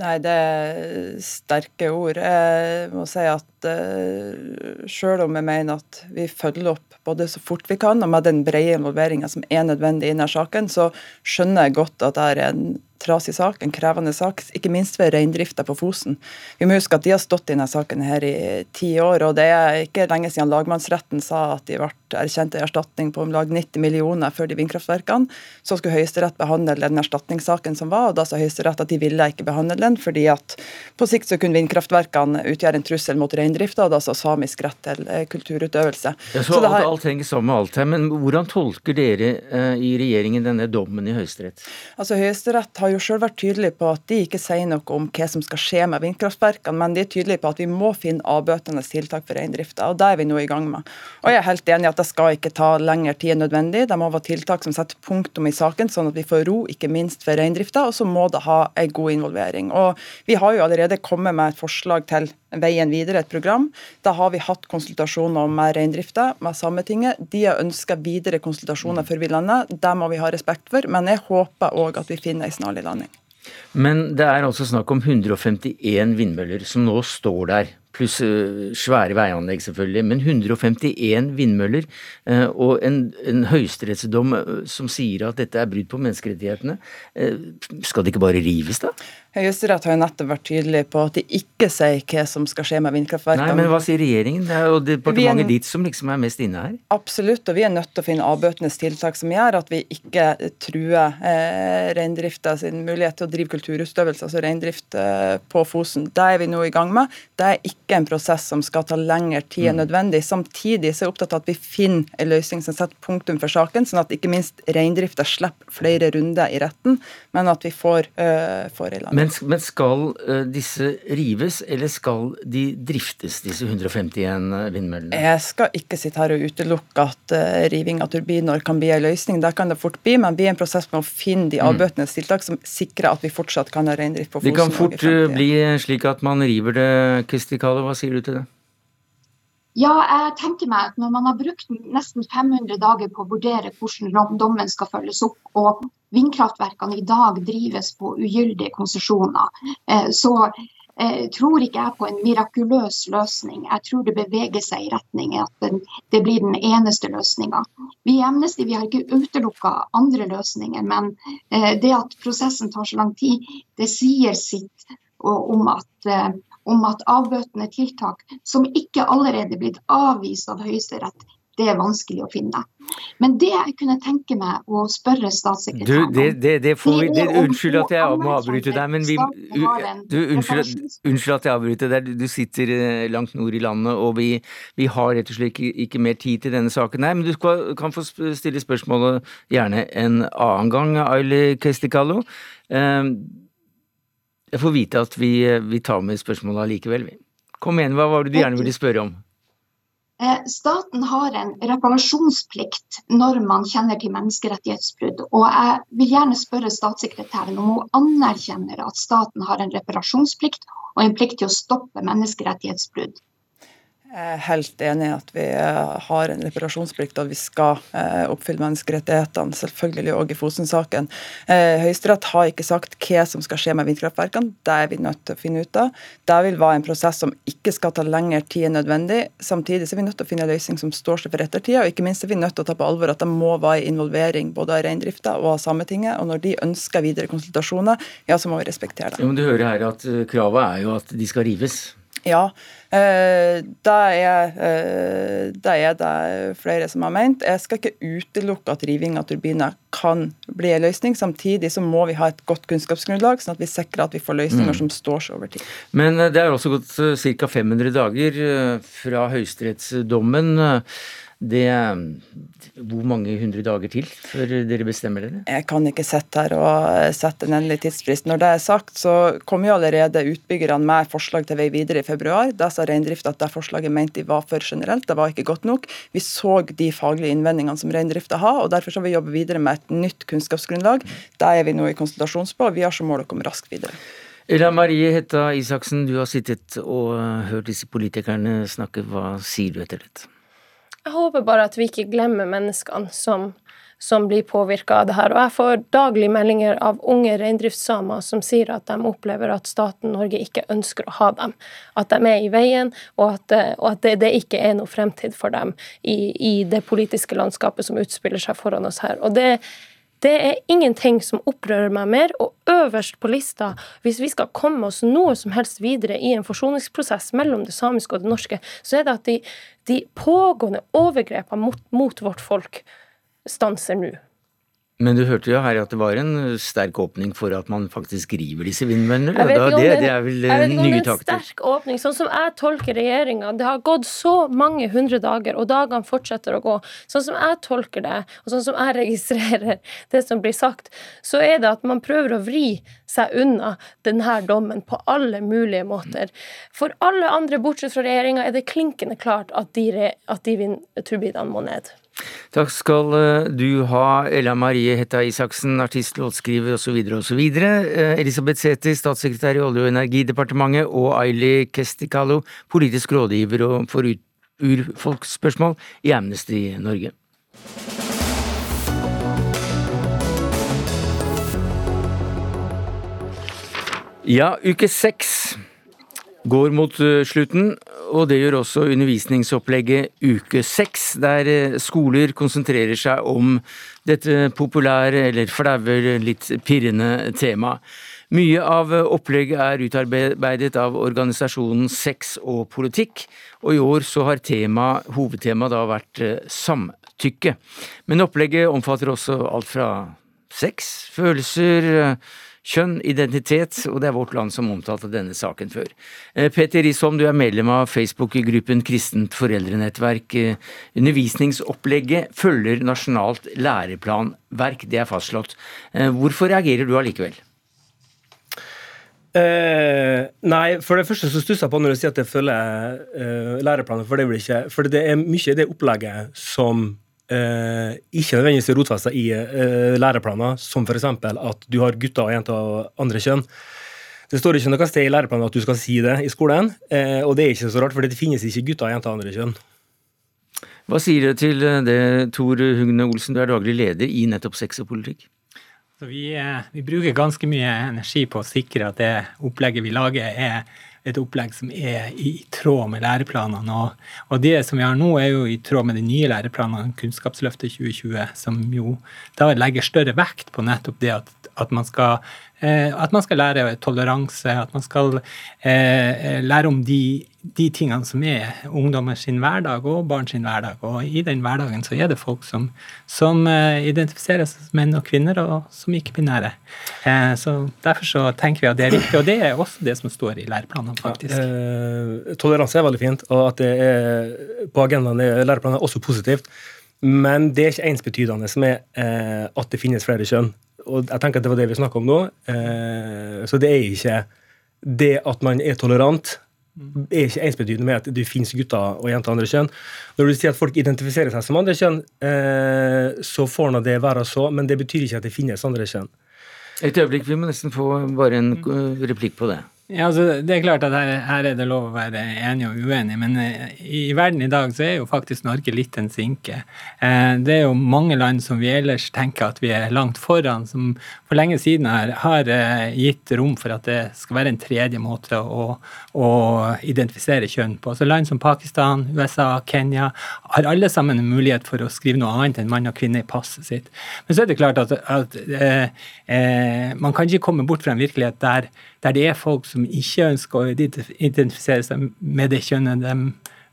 Nei, det er sterke ord. Jeg må si at uh, selv om jeg mener at vi følger opp både så fort vi kan og med den brede involveringa som er nødvendig i denne saken, så skjønner jeg godt at det er en trasig sak, en krevende sak, ikke minst ved reindrifta på Fosen. Vi må huske at de har stått i denne saken her i ti år, og det er ikke lenge siden lagmannsretten sa at de ble erkjent en erstatning på om lag 90 millioner for de vindkraftverkene. Så skulle Høyesterett behandle den erstatningssaken som var, og da sa Høyesterett at de ville ikke behandle den, fordi at på sikt så kunne vindkraftverkene utgjøre en trussel mot reindrifta, og da sa samisk rett til eh, kulturutøvelse. Ja, så, så alt, her... alt, henger sammen med alt her, men hvordan tolker dere eh, i regjeringen denne dommen i Høyesterett? Altså Høyesterett har har jo sjøl vært tydelige på at de ikke sier noe om hva som skal skje med vindkraftverkene, men de er tydelige på at vi må finne avbøtende tiltak for reindrifta. Og det er vi nå i gang med. Og jeg er helt enig i at det skal ikke ta lengre tid enn nødvendig. Det må være tiltak som setter punktum i saken, sånn at vi får ro, ikke minst for reindrifta. Og så må det ha en god involvering. Og vi har jo allerede kommet med et forslag til veien videre, et program. Da har vi hatt konsultasjoner med reindrifta, med Sametinget. De har ønska videre konsultasjoner før vi lander. Det må vi ha respekt for, men jeg håper òg at vi finner en snarlig landing. Men det er altså snakk om 151 vindmøller som nå står der pluss eh, svære veianlegg selvfølgelig, men 151 vindmøller eh, og en, en høyesterettsdom eh, som sier at dette er brudd på menneskerettighetene. Skal det ikke bare rives, da? Høyesterett har jo nettopp vært tydelig på at de ikke sier hva som skal skje med vindkraftverkene. Nei, men hva sier regjeringen? Det er jo departementet ditt som liksom er mest inne her. Absolutt, og vi er nødt til å finne avbøtende tiltak som gjør at vi ikke truer eh, reindrifta sin mulighet til å drive kulturutøvelse, altså reindrift eh, på Fosen. Det er vi nå i gang med. Det er ikke en prosess som skal ta lengre tid enn mm. nødvendig. Samtidig så er jeg opptatt av at vi finner en løsning som setter punktum for saken, sånn at ikke minst reindrifta slipper flere runder i retten, men at vi får, eh, får en landing. Men, men skal uh, disse rives, eller skal de driftes, disse 151 eh, vindmøllene? Jeg skal ikke sitte her og utelukke at uh, riving av turbiner kan bli en løsning. Det kan det fort bli, men vi er i en prosess med å finne de mm. avbøtende tiltak som sikrer at vi fortsatt kan ha reindrift på Fosen. Det kan fort bli slik at man river det, Kristi Kalo, hva sier du til det? Ja, jeg tenker meg at når man har brukt nesten 500 dager på å vurdere hvordan dommen skal følges opp, og vindkraftverkene i dag drives på ugyldige konsesjoner, eh, så eh, tror ikke jeg på en mirakuløs løsning. Jeg tror det beveger seg i retning at det blir den eneste løsninga. Vi i Amnesty vi har ikke utelukka andre løsninger, men eh, det at prosessen tar så lang tid, det sier sitt om at om at avbøtende tiltak som ikke allerede er blitt avvist av Høyesterett, det er vanskelig å finne. Men det jeg kunne tenke meg å spørre statssekretæren om det, det, det får, det, Unnskyld at jeg må avbryte deg, men vi, du, unnskyld, unnskyld, at jeg avbryter deg. Du sitter eh, langt nord i landet, og vi, vi har rett og slett ikke, ikke, mer tid til denne saken. Nei, men du kan få stille spørsmålet gjerne en annen gang, Aili Kestikalo. Um, jeg får vite at vi, vi tar med spørsmålet allikevel. Kom igjen, hva var det du gjerne ville spørre om? Eh, staten har en reparasjonsplikt når man kjenner til menneskerettighetsbrudd. Og jeg vil gjerne spørre statssekretæren om hun anerkjenner at staten har en reparasjonsplikt og en plikt til å stoppe menneskerettighetsbrudd. Jeg er helt enig i at vi eh, har en reparasjonsplikt og vi skal eh, oppfylle menneskerettighetene, selvfølgelig òg i Fosen-saken. Eh, Høyesterett har ikke sagt hva som skal skje med vindkraftverkene. Det er vi nødt til å finne ut av. Det vil være en prosess som ikke skal ta lengre tid enn nødvendig. Samtidig er vi nødt til å finne en løsning som står seg for ettertida, og ikke minst er vi nødt til å ta på alvor at det må være involvering både av reindrifta og av Sametinget. Og når de ønsker videre konsultasjoner, ja, så må vi respektere det. Ja, men du hører her at kravet er jo at de skal rives. Ja, eh, det er, eh, det er det flere som har ment. Jeg skal ikke utelukke at riving av turbiner kan bli en løsning. Samtidig så må vi ha et godt kunnskapsgrunnlag, sånn at vi sikrer at vi får løsninger mm. som står seg over tid. Men eh, det er også gått ca. 500 dager fra høyesterettsdommen. Det, hvor mange hundre dager til før dere bestemmer dere? Jeg kan ikke sitte her og sette en endelig tidsfrist. Når det er sagt, så kom jo allerede utbyggerne med forslag til vei videre i februar. Da sa reindrifta at det forslaget mente de var for generelt, det var ikke godt nok. Vi så de faglige innvendingene som reindrifta har, og derfor skal vi jobbe videre med et nytt kunnskapsgrunnlag. Det er vi nå i konsultasjons på, og vi har som mål å komme raskt videre. Ella Marie Hetta Isaksen, du har sittet og hørt disse politikerne snakke. Hva sier du etter dette? Jeg håper bare at vi ikke glemmer menneskene som, som blir påvirka av det her. Og jeg får daglig meldinger av unge reindriftssamer som sier at de opplever at staten Norge ikke ønsker å ha dem. At de er i veien, og at, og at det, det, ikke er noe fremtid for dem i, i det politiske landskapet som utspiller seg foran oss her. Og det det er ingenting som opprører meg mer, og øverst på lista, hvis vi skal komme oss noe som helst videre i en forsoningsprosess mellom det samiske og det norske, så er det at de, de pågående overgrepene mot, mot vårt folk stanser nå. Men du hørte jo her at det var en sterk åpning for at man faktisk river disse vindmøllene? Det, det, det, er vel nye takter? Jeg vet ikke om det er en sterk åpning. Sånn som jeg tolker regjeringa, det har gått så mange hundre dager, og dagene fortsetter å gå. Sånn som jeg tolker det, og sånn som jeg registrerer det som blir sagt, så er det at man prøver å vri seg unna denne dommen på alle mulige måter. For alle andre, bortsett fra regjeringa, er det klinkende klart at de, at de vindturbinene må ned. Takk skal eh, du ha, Ella Marie Hetta Isaksen, artist, låtskriver osv. osv. Elisabeth Sæther, statssekretær i Olje- og energidepartementet, og Aili Kestikalo, politisk rådgiver for urfolksspørsmål i Amnesty Norge. Ja, uke seks går mot eh, slutten, og det gjør også undervisningsopplegget uke seks, der eh, skoler konsentrerer seg om dette populære, eller flaue, litt pirrende temaet. Mye av opplegget er utarbeidet av organisasjonen Sex og politikk, og i år så har tema, hovedtemaet da vært eh, samtykke. Men opplegget omfatter også alt fra sex, følelser, kjønn, identitet, og det er Vårt Land som omtalte denne saken før. Eh, Peter Risholm, du er medlem av Facebook-gruppen Kristent foreldrenettverk. Eh, undervisningsopplegget følger nasjonalt læreplanverk, det er fastslått. Eh, hvorfor reagerer du allikevel? Eh, nei, for det første så stusser jeg på når du sier at jeg følger eh, læreplanen, for det vil ikke. For det er mye i det opplegget som eh, ikke nødvendigvis er rotfesta i eh, læreplaner, som f.eks. at du har gutter og jenter av andre kjønn. Det står ikke noe sted i læreplanen at du skal si det i skolen, eh, og det er ikke så rart, for det finnes ikke gutter og jenter av andre kjønn. Hva sier du til det, Tor Hugne Olsen, du er daglig leder i nettopp sex og politikk? Vi, eh, vi, bruker ganske mye energi på å sikre at det opplegget vi lager, er et opplegg som er i tråd med læreplanene. Og, og, det som vi har nå, er jo i tråd med de nye læreplanene, Kunnskapsløftet 2020, som jo da legger større vekt på nettopp det at, at man skal at man skal lære toleranse, at man skal eh, lære om de, de, tingene som er ungdommer sin hverdag og barn sin hverdag. Og i den hverdagen så er det folk som, som eh, identifiserer seg som menn og kvinner, og som ikke-binære. Så derfor så tenker vi at det er viktig, og det er også det som står i læreplanene, faktisk. Ja, eh, toleranse er veldig fint, og at det er på agendaen i læreplanen er også positivt. Men det er ikke ensbetydende med eh, at det finnes flere kjønn og jeg tenker at det var det vi snakka om nå. Eh, så det er ikke det at man er tolerant er ikke ensbetydende med at det finnes gutter og jenter av andre kjønn. Når du sier at folk identifiserer seg som andre kjønn, eh, så får nå det være så, men det betyr ikke at det finnes andre kjønn. Et øyeblikk, vi må nesten få bare en replikk på det. Ja, altså, det er klart at her, her, er det lov å være enig og uenig, men eh, i, i, verden i dag så er jo faktisk Norge litt en sinke. Eh, det er jo mange land som vi ellers tenker at vi er langt foran, som for lenge siden her, har eh, gitt rom for at det skal være en tredje måte å, å identifisere kjønn på. Så land som Pakistan, USA, Kenya har alle sammen en mulighet for å skrive noe annet enn mann og kvinne i passet sitt. Men så er det klart at, at eh, eh man kan ikke komme bort fra en virkelighet der der det er folk som ikke ønsker å identifisere seg med det kjønnet de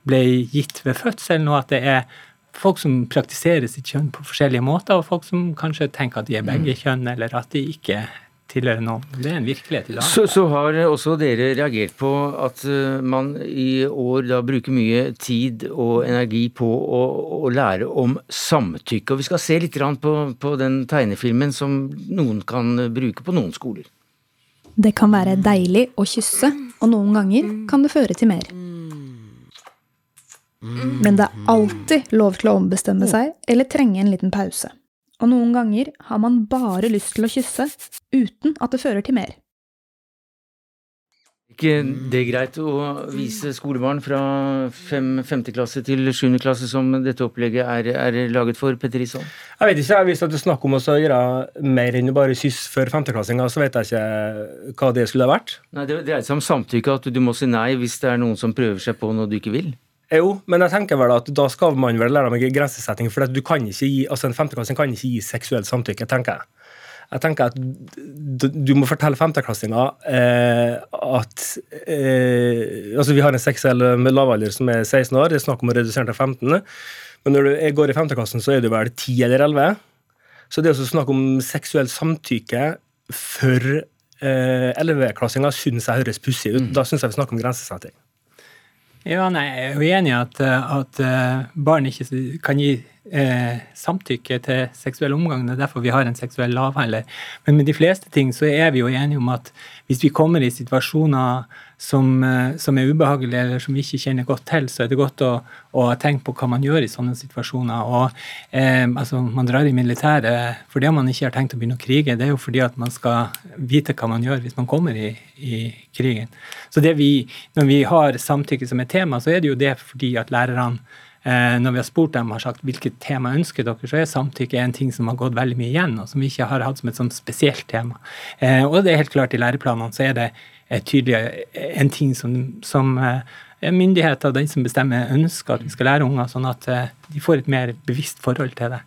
ble gitt ved fødselen, og at det er folk som praktiserer sitt kjønn på forskjellige måter, og folk som kanskje tenker at de er begge mm. kjønn, eller at de ikke tilhører noen. Det er en virkelighet i dag. Så, så, har også dere reagert på at eh, man i år da bruker mye tid og energi på å, å lære om samtykke. Og vi skal se litt på, på den tegnefilmen som noen kan bruke på noen skoler. Det kan være deilig å kysse, og noen ganger kan det føre til mer. Men det er alltid lov til å ombestemme seg eller trenge en liten pause. Og noen ganger har man bare lyst til å kysse uten at det fører til mer ikke det greit å vise skolebarn fra fem, femte klasse til sjuende klasse som dette opplegget er, er laget for, Petter Isholm? Jeg vet ikke. Hvis det er snakk om å gjøre mer enn å bare kysse for femteklassinger, så vet jeg ikke hva det skulle ha vært. Nei, Det dreier seg om samtykke, at du må si nei hvis det er noen som prøver seg på noe du ikke vil. Jo, men jeg tenker vel at da skal man vel lære dem grensesetting, for du kan ikke gi, altså en femteklassing kan ikke gi seksuelt samtykke, tenker jeg. Jeg tenker at du må fortelle femteklassinger eh, at eh, altså Vi har en seksuell med lavalder som er 16 år, det er snakk om å redusere til 15. Men når du går i femteklassen, så er du vel 10 eller 11. Så det å snakke om seksuelt samtykke for eh, 11-klassinger syns jeg høres pussig ut. Mm. Da syns jeg vi snakker om grensesetting. Ja, nei, Jeg er jo enig i at, at, eh, barn ikke kan gi eh, samtykke til seksuell omgang. Det er derfor vi har en seksuell lavhandler. Men med de fleste ting så er vi jo enige om at hvis vi kommer i situasjoner som, eh, som er ubehagelige eller som vi ikke kjenner godt til, så er det godt å, å tenke på hva man gjør i sånne situasjoner. Og eh, altså, Man drar i militæret fordi man ikke har tenkt å begynne å krige. Det er jo fordi at man skal vite hva man gjør hvis man kommer i, i krigen. Så det vi, Når vi har samtykke som et tema, så er det jo det fordi at lærerne når vi har spurt dem har sagt hvilket tema ønsker dere, så er samtykke en ting som har gått veldig mye igjen, og som vi ikke har hatt som et sånt spesielt tema. Eh, og det er helt klart i læreplanene så er det tydelig en ting som, som eh, myndigheter den som bestemmer, ønsker at vi skal lære unger, sånn at de får et mer bevisst forhold til det.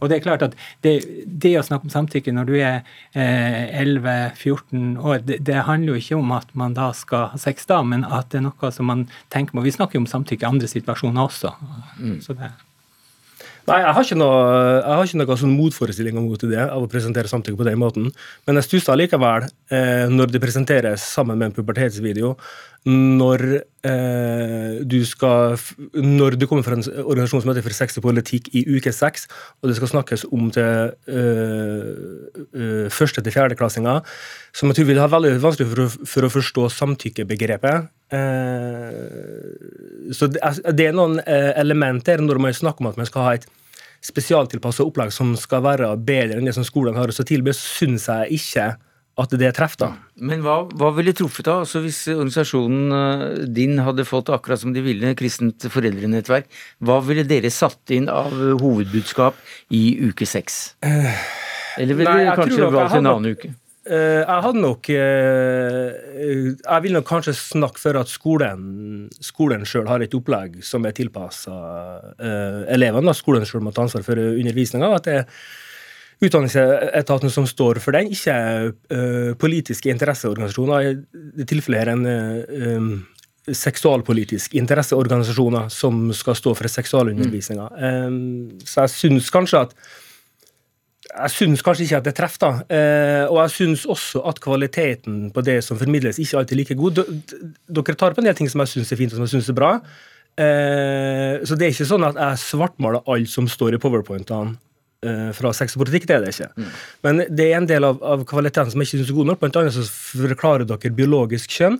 Og det er klart at det, det å snakke om samtykke når du er eh, 11-14 år, det, det, handler jo ikke om at man da skal ha sex da, men at det er noe som man tenker på. Vi snakker jo om samtykke i andre situasjoner også. Mm. Så det Nei, jeg har ikke noe, jeg har ikke noe sånn motforestillinger mot det av å presentere samtykke på den måten, men jeg stusser likevel eh, når det presenteres sammen med en pubertetsvideo, når eh, du skal Når du kommer fra en organisasjon som heter For sex og politikk i uke seks, og det skal snakkes om til eh, eh, første til fjerdeklassinger, som jeg tror vil ha veldig vanskelig for å, for å forstå samtykkebegrepet. Eh, så det er, det er noen eh, elementer når man snakker om at man skal ha et spesialtilpassa opplegg som skal være bedre enn det som skolen har å tilby, syns jeg ikke at det treffer. da. Men hva, hva ville truffet da? Altså Hvis organisasjonen eh, din hadde fått akkurat som de ville, kristent foreldrenettverk, hva ville dere satt inn av hovedbudskap i uke seks? Eller ville dere kanskje valgt en annen uke? Uh, jeg hadde nok uh, Jeg vil nok kanskje snakke for at skolen, skolen sjøl har et opplegg som er tilpassa uh, elevene. Skolen sjøl må ta ansvar for undervisninga. At det er utdanningsetaten som står for den, ikke politiske interesseorganisasjoner. I tilfellet er en seksualpolitisk interesseorganisasjoner som skal stå for seksualundervisninga. Mm. Så jeg syns kanskje at jeg syns kanskje ikke at det treffer. da, eh, Og jeg syns også at kvaliteten på det som formidles, ikke alltid er like god. Dere tar på en del ting som jeg syns er fint og som jeg synes er bra. Eh, så det er ikke sånn at jeg svartmaler alt som står i powerpointene Eh, fra sex og politikk, det er det ikke. Mm. Men det er en del av, av kvaliteten som jeg ikke syns er god nok. Blant annet så forklarer dere biologisk kjønn.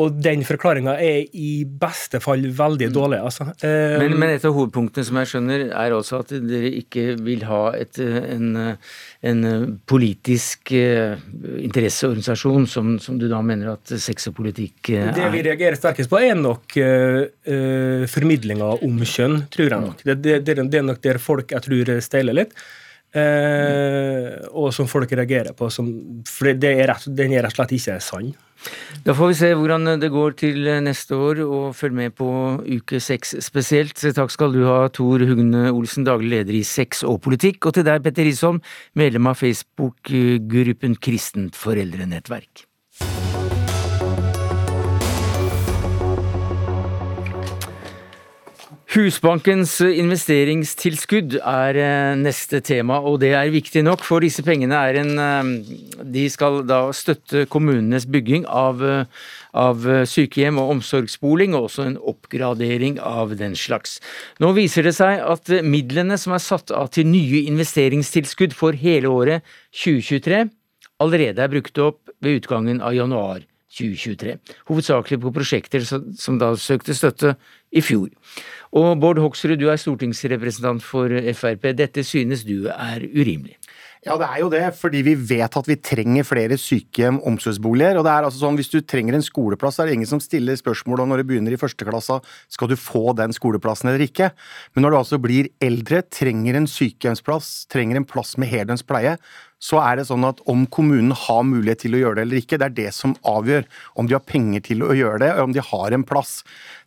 Og den forklaringa er i beste fall veldig mm. dårlig. Altså. Eh, men, men, et av hovedpunktene som jeg skjønner, er også at dere ikke vil ha et, en, en, politisk uh, interesseorganisasjon, som, som, du da mener at sex og politikk uh, er? Det vi reagerer sterkest på, er nok uh, uh formidlinga om kjønn, tror jeg nok. Det, det, det, det, er nok der folk jeg tror steiler litt. og som folk reagerer på. Som, for det er rett, den er rett og slett ikke sann. Da får vi se hvordan det går til neste år, og følg med på uke seks spesielt. Takk skal du ha, Tor Hugne Olsen, daglig leder i Sex og politikk, og til deg, Petter Risholm, medlem av Facebook-gruppen Kristent foreldrenettverk. Husbankens investeringstilskudd er eh, neste tema, og det er viktig nok, for disse pengene er en eh, De skal da støtte kommunenes bygging av, eh, av sykehjem og omsorgsboling, og også en oppgradering av den slags. Nå viser det seg at midlene som er satt av til nye investeringstilskudd for hele året 2023, allerede er brukt opp ved utgangen av januar 2023. Hovedsakelig på prosjekter som da søkte støtte i fjor. Og Bård Hoksrud, du er stortingsrepresentant for Frp. Dette synes du er urimelig? Ja, det er jo det, fordi vi vet at vi trenger flere sykehjem, omsorgsboliger. Og det er altså sånn, Hvis du trenger en skoleplass, er det ingen som stiller spørsmål om når du begynner i første klasse, skal du få den skoleplassen eller ikke. Men når du altså blir eldre, trenger en sykehjemsplass, trenger en plass med heldøgns pleie, så er det sånn at om kommunen har mulighet til å gjøre det eller ikke, det er det som avgjør om de har penger til å gjøre det, og om de har en plass.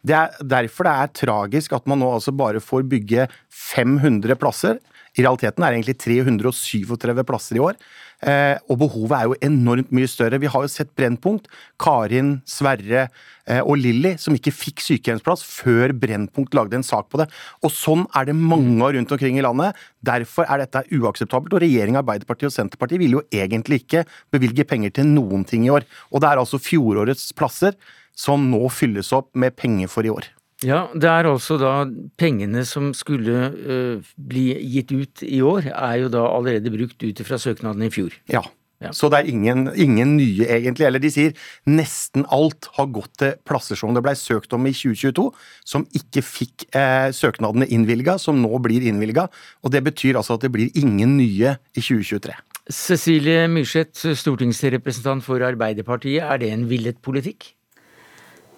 Det er derfor det er tragisk at man nå altså bare får bygge 500 plasser i realiteten er det egentlig 337 plasser i år. Eh, og behovet er jo enormt mye større. Vi har jo sett Brennpunkt. Karin, Sverre eh, og Lilly som ikke fikk sykehjemsplass før Brennpunkt lagde en sak på det. Og sånn er det mange rundt omkring i landet. Derfor er dette uakseptabelt. Og regjeringa, Arbeiderpartiet og Senterpartiet vil jo egentlig ikke bevilge penger til noen ting i år. Og det er altså fjorårets plasser som nå fylles opp med penger for i år. Ja, det er altså da pengene som skulle uh, bli gitt ut i år, er jo da allerede brukt ut fra søknaden i fjor. Ja. Så det er ingen, ingen, nye, egentlig. Eller de sier nesten alt har gått til plasser som det ble søkt om i 2022, som ikke fikk eh, søknadene innvilga, som nå blir innvilga. Og det betyr altså at det blir ingen nye i 2023. Cecilie Myrseth, stortingsrepresentant for Arbeiderpartiet, er det en villet politikk?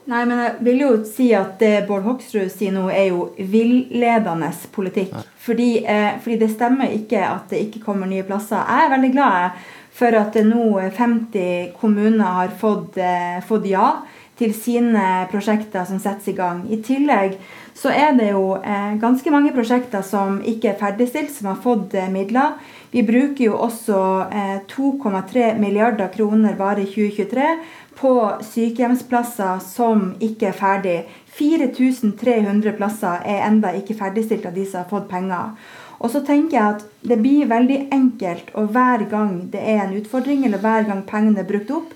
Nei, men jeg vil jo si at det Bård Hoksrud sier nå, er jo villedende politikk. Fordi, eh, fordi, det stemmer ikke at det ikke kommer nye plasser. Jeg er veldig glad for at nå 50 kommuner har fått, eh, fått ja til sine prosjekter som settes i gang. I tillegg så er det jo eh, ganske mange prosjekter som ikke er ferdigstilt, som har fått eh, midler. Vi bruker jo også eh, 2,3 milliarder kroner bare i 2023 på sykehjemsplasser som ikke er ferdig. 4300 plasser er enda ikke ferdigstilt av de som har fått penger. Og så tenker jeg at det blir veldig enkelt og hver gang det er en utfordring, eller hver gang pengene er brukt opp,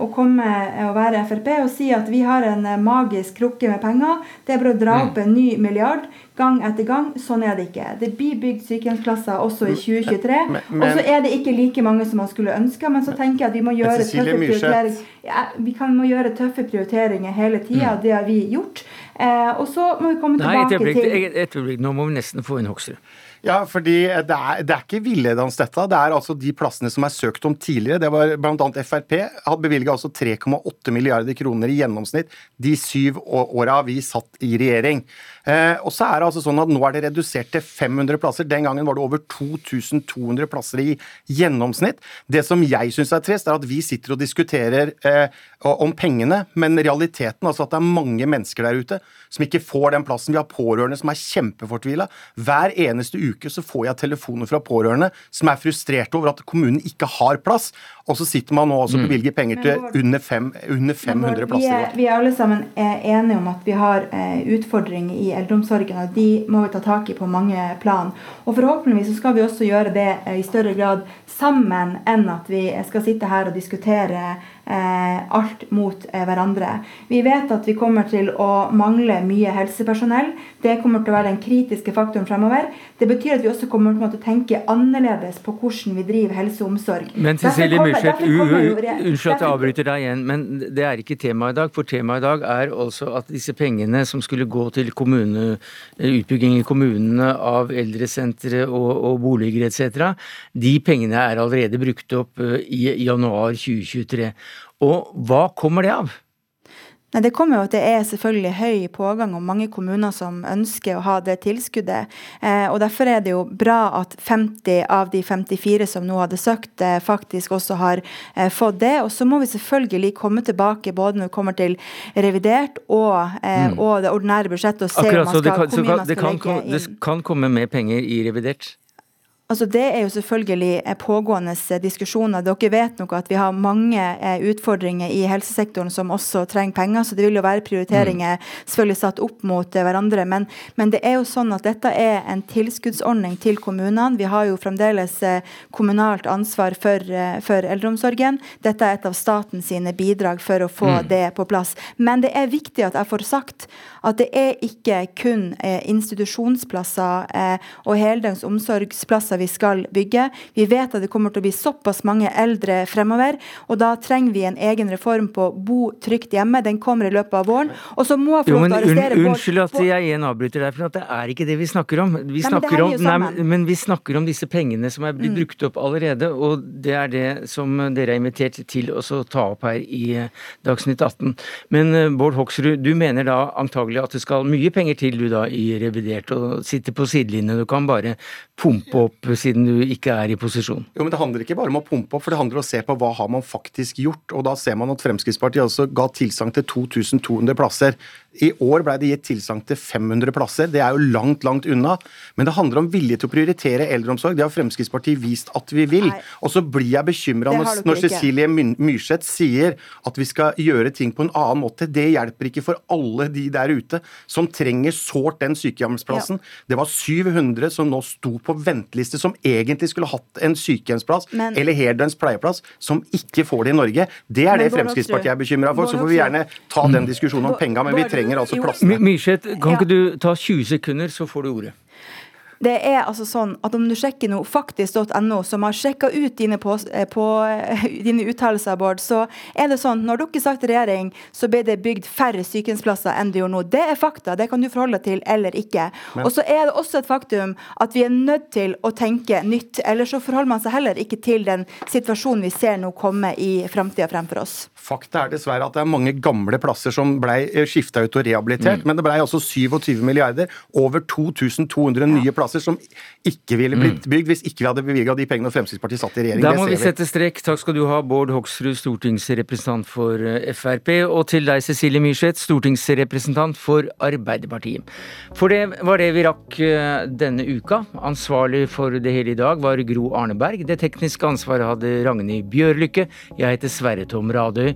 å komme og være Frp og si at vi har en eh, magisk krukke med penger. Det er bare å dra mm. opp en ny milliard gang etter gang. Sånn er det ikke. Det blir bygd sykehjemsplasser også i 2023. Og så er det ikke like mange som man skulle ønske, men så tenker jeg at vi må gjøre tøffe prioriteringer. Ja, vi kan, må gjøre tøffe prioriteringer hele tida. Mm. Det har vi gjort. Eh, og så må vi komme tilbake Nei, et øyeblikk, Nå må vi nesten få inn Hoksrud. Ja, fordi det er, det er ikke villedans, dette. Det er altså de plassene som er søkt om tidligere. Det var bl.a. Frp hadde bevilga altså 3,8 milliarder kroner i gjennomsnitt de syv åra vi satt i regjering. Eh, og så er det altså sånn at Nå er det redusert til 500 plasser. Den gangen var det over 2200 plasser i gjennomsnitt. Det som jeg syns er trist, er at vi sitter og diskuterer eh, om pengene, men realiteten altså at det er mange mennesker der ute som ikke får den plassen. Vi har pårørende som er kjempefortvila. Hver eneste uke så får jeg telefoner fra pårørende som er frustrerte over at kommunen ikke har plass. Og så sitter man nå og mm. bevilger penger til under, fem, under 500 plasser. Vi er, vi er, alle sammen enige om at vi har eh, utfordringer i eldreomsorgen, og de må vi ta tak i på mange plan. Og forhåpentligvis så skal vi også gjøre det eh, i større grad sammen enn at vi skal sitte her og diskutere Eh, alt mot eh, hverandre. Vi vet at vi kommer til å mangle mye helsepersonell. Det kommer til å være den kritiske faktoren fremover. Det betyr at vi også kommer til å tenke annerledes på hvordan vi driver helse og omsorg. Men Cecilie Myrseth, unnskyld at jeg avbryter deg igjen, men det er ikke temaet i dag. For temaet i dag er altså at disse pengene som skulle gå til kommune, eh, utbygging i kommunene av eldresentre og, og boliger etc., de pengene er allerede brukt opp i januar 2023. Og hva kommer det av? Nei, Det kommer jo at det er selvfølgelig høy pågang og mange kommuner som ønsker å ha det tilskuddet. Eh, og Derfor er det jo bra at 50 av de 54 som nå hadde søkt, eh, faktisk også har eh, fått det. Og så må vi selvfølgelig komme tilbake både når det kommer til revidert og, eh, mm. og det ordinære budsjettet og se Akkurat, om man skal, det kan, skal inn. Det kan komme mer penger i revidert? Altså Det er jo selvfølgelig eh, pågående eh, diskusjoner. Dere vet nok at vi har mange eh, utfordringer i helsesektoren som også trenger penger, så det vil jo være prioriteringer mm. selvfølgelig satt opp mot hverandre. Men, men, det er jo sånn at dette er en tilskuddsordning til kommunene. Vi har jo fremdeles kommunalt ansvar for, for eldreomsorgen. Dette er et av statens bidrag for å få mm. det på plass. Men det er viktig at jeg får sagt at det er ikke kun institusjonsplasser og heldøgns omsorgsplasser vi skal bygge. Vi vet at det kommer til å bli såpass mange eldre fremover, og da trenger vi en egen reform på bo trygt hjemme. Den kommer i løpet av våren. Og så må jeg få lov til å arrestere un, Unnskyld at jeg igjen avbryter deg, for det er ikke det vi snakker om. Vi nei, snakker om nei, men vi snakker om disse pengene som er blitt mm. brukt opp allerede, og det er det som dere er invitert til å ta opp her i eh, Dagsnytt 18. Men eh, Bård Hoksrud, du mener da antagelig at det skal mye penger til du da i revidert, og sitter på sidelinjen. Du kan bare pumpe opp siden du ikke er i posisjon? Jo, men Det handler ikke bare om å pumpe opp, for det handler om å se på hva har man faktisk gjort. og Da ser man at Fremskrittspartiet også ga tilsagn til 2200 plasser. I år ble det gitt tilsagn til 500 plasser. Det er jo langt, langt unna. Men det handler om vilje til å prioritere eldreomsorg. Det har Fremskrittspartiet vist at vi vil. Nei. Og så blir jeg bekymra når, når Cecilie Myrseth sier at vi skal gjøre ting på en annen måte. Det hjelper ikke for alle de der ute som trenger sårt den sykehjemsplassen. Ja. Det var 700 som nå sto på venteliste som egentlig skulle hatt en sykehjemsplass Men- eller heldøgns pleieplass, som ikke får det i Norge. Det er det Fremskrittspartiet er bekymra for. Så får vi gjerne ta den diskusjonen om penga, men vi trenger altså plassene. Myrseth, kan ikke du ta 20 sekunder, så får du ordet. Det er altså sånn at om du sjekker nå faktisk.no, som har sjekka ut dine, på, eh, på, eh, dine uttalelser, Bård, så er det sånn når dere satt i regjering, så ble det bygd færre sykehjemsplasser enn det gjør nå. Det er fakta, det kan du forholde deg til eller ikke. Og så er det også et faktum at vi er nødt til å tenke nytt, ellers så forholder man seg heller ikke til den situasjonen vi ser nå komme i framtida fremfor oss. Fakta er dessverre at det er mange gamle plasser som ble skifta ut og rehabilitert, men det ble altså 27 milliarder, over 2200 nye plasser som ikke ville blitt bygd hvis ikke vi hadde bevilga de pengene Fremskrittspartiet satt i regjering. Da må vi sette strek. Takk skal du ha, Bård Hoksrud, stortingsrepresentant for eh, Frp, og til deg, Cecilie Myrseth, stortingsrepresentant for Arbeiderpartiet. For det var det vi rakk eh, denne uka. Ansvarlig for det hele i dag var Gro Arneberg. Det tekniske ansvaret hadde Ragnhild Bjørlykke. Jeg heter Sverre Tom Radøy.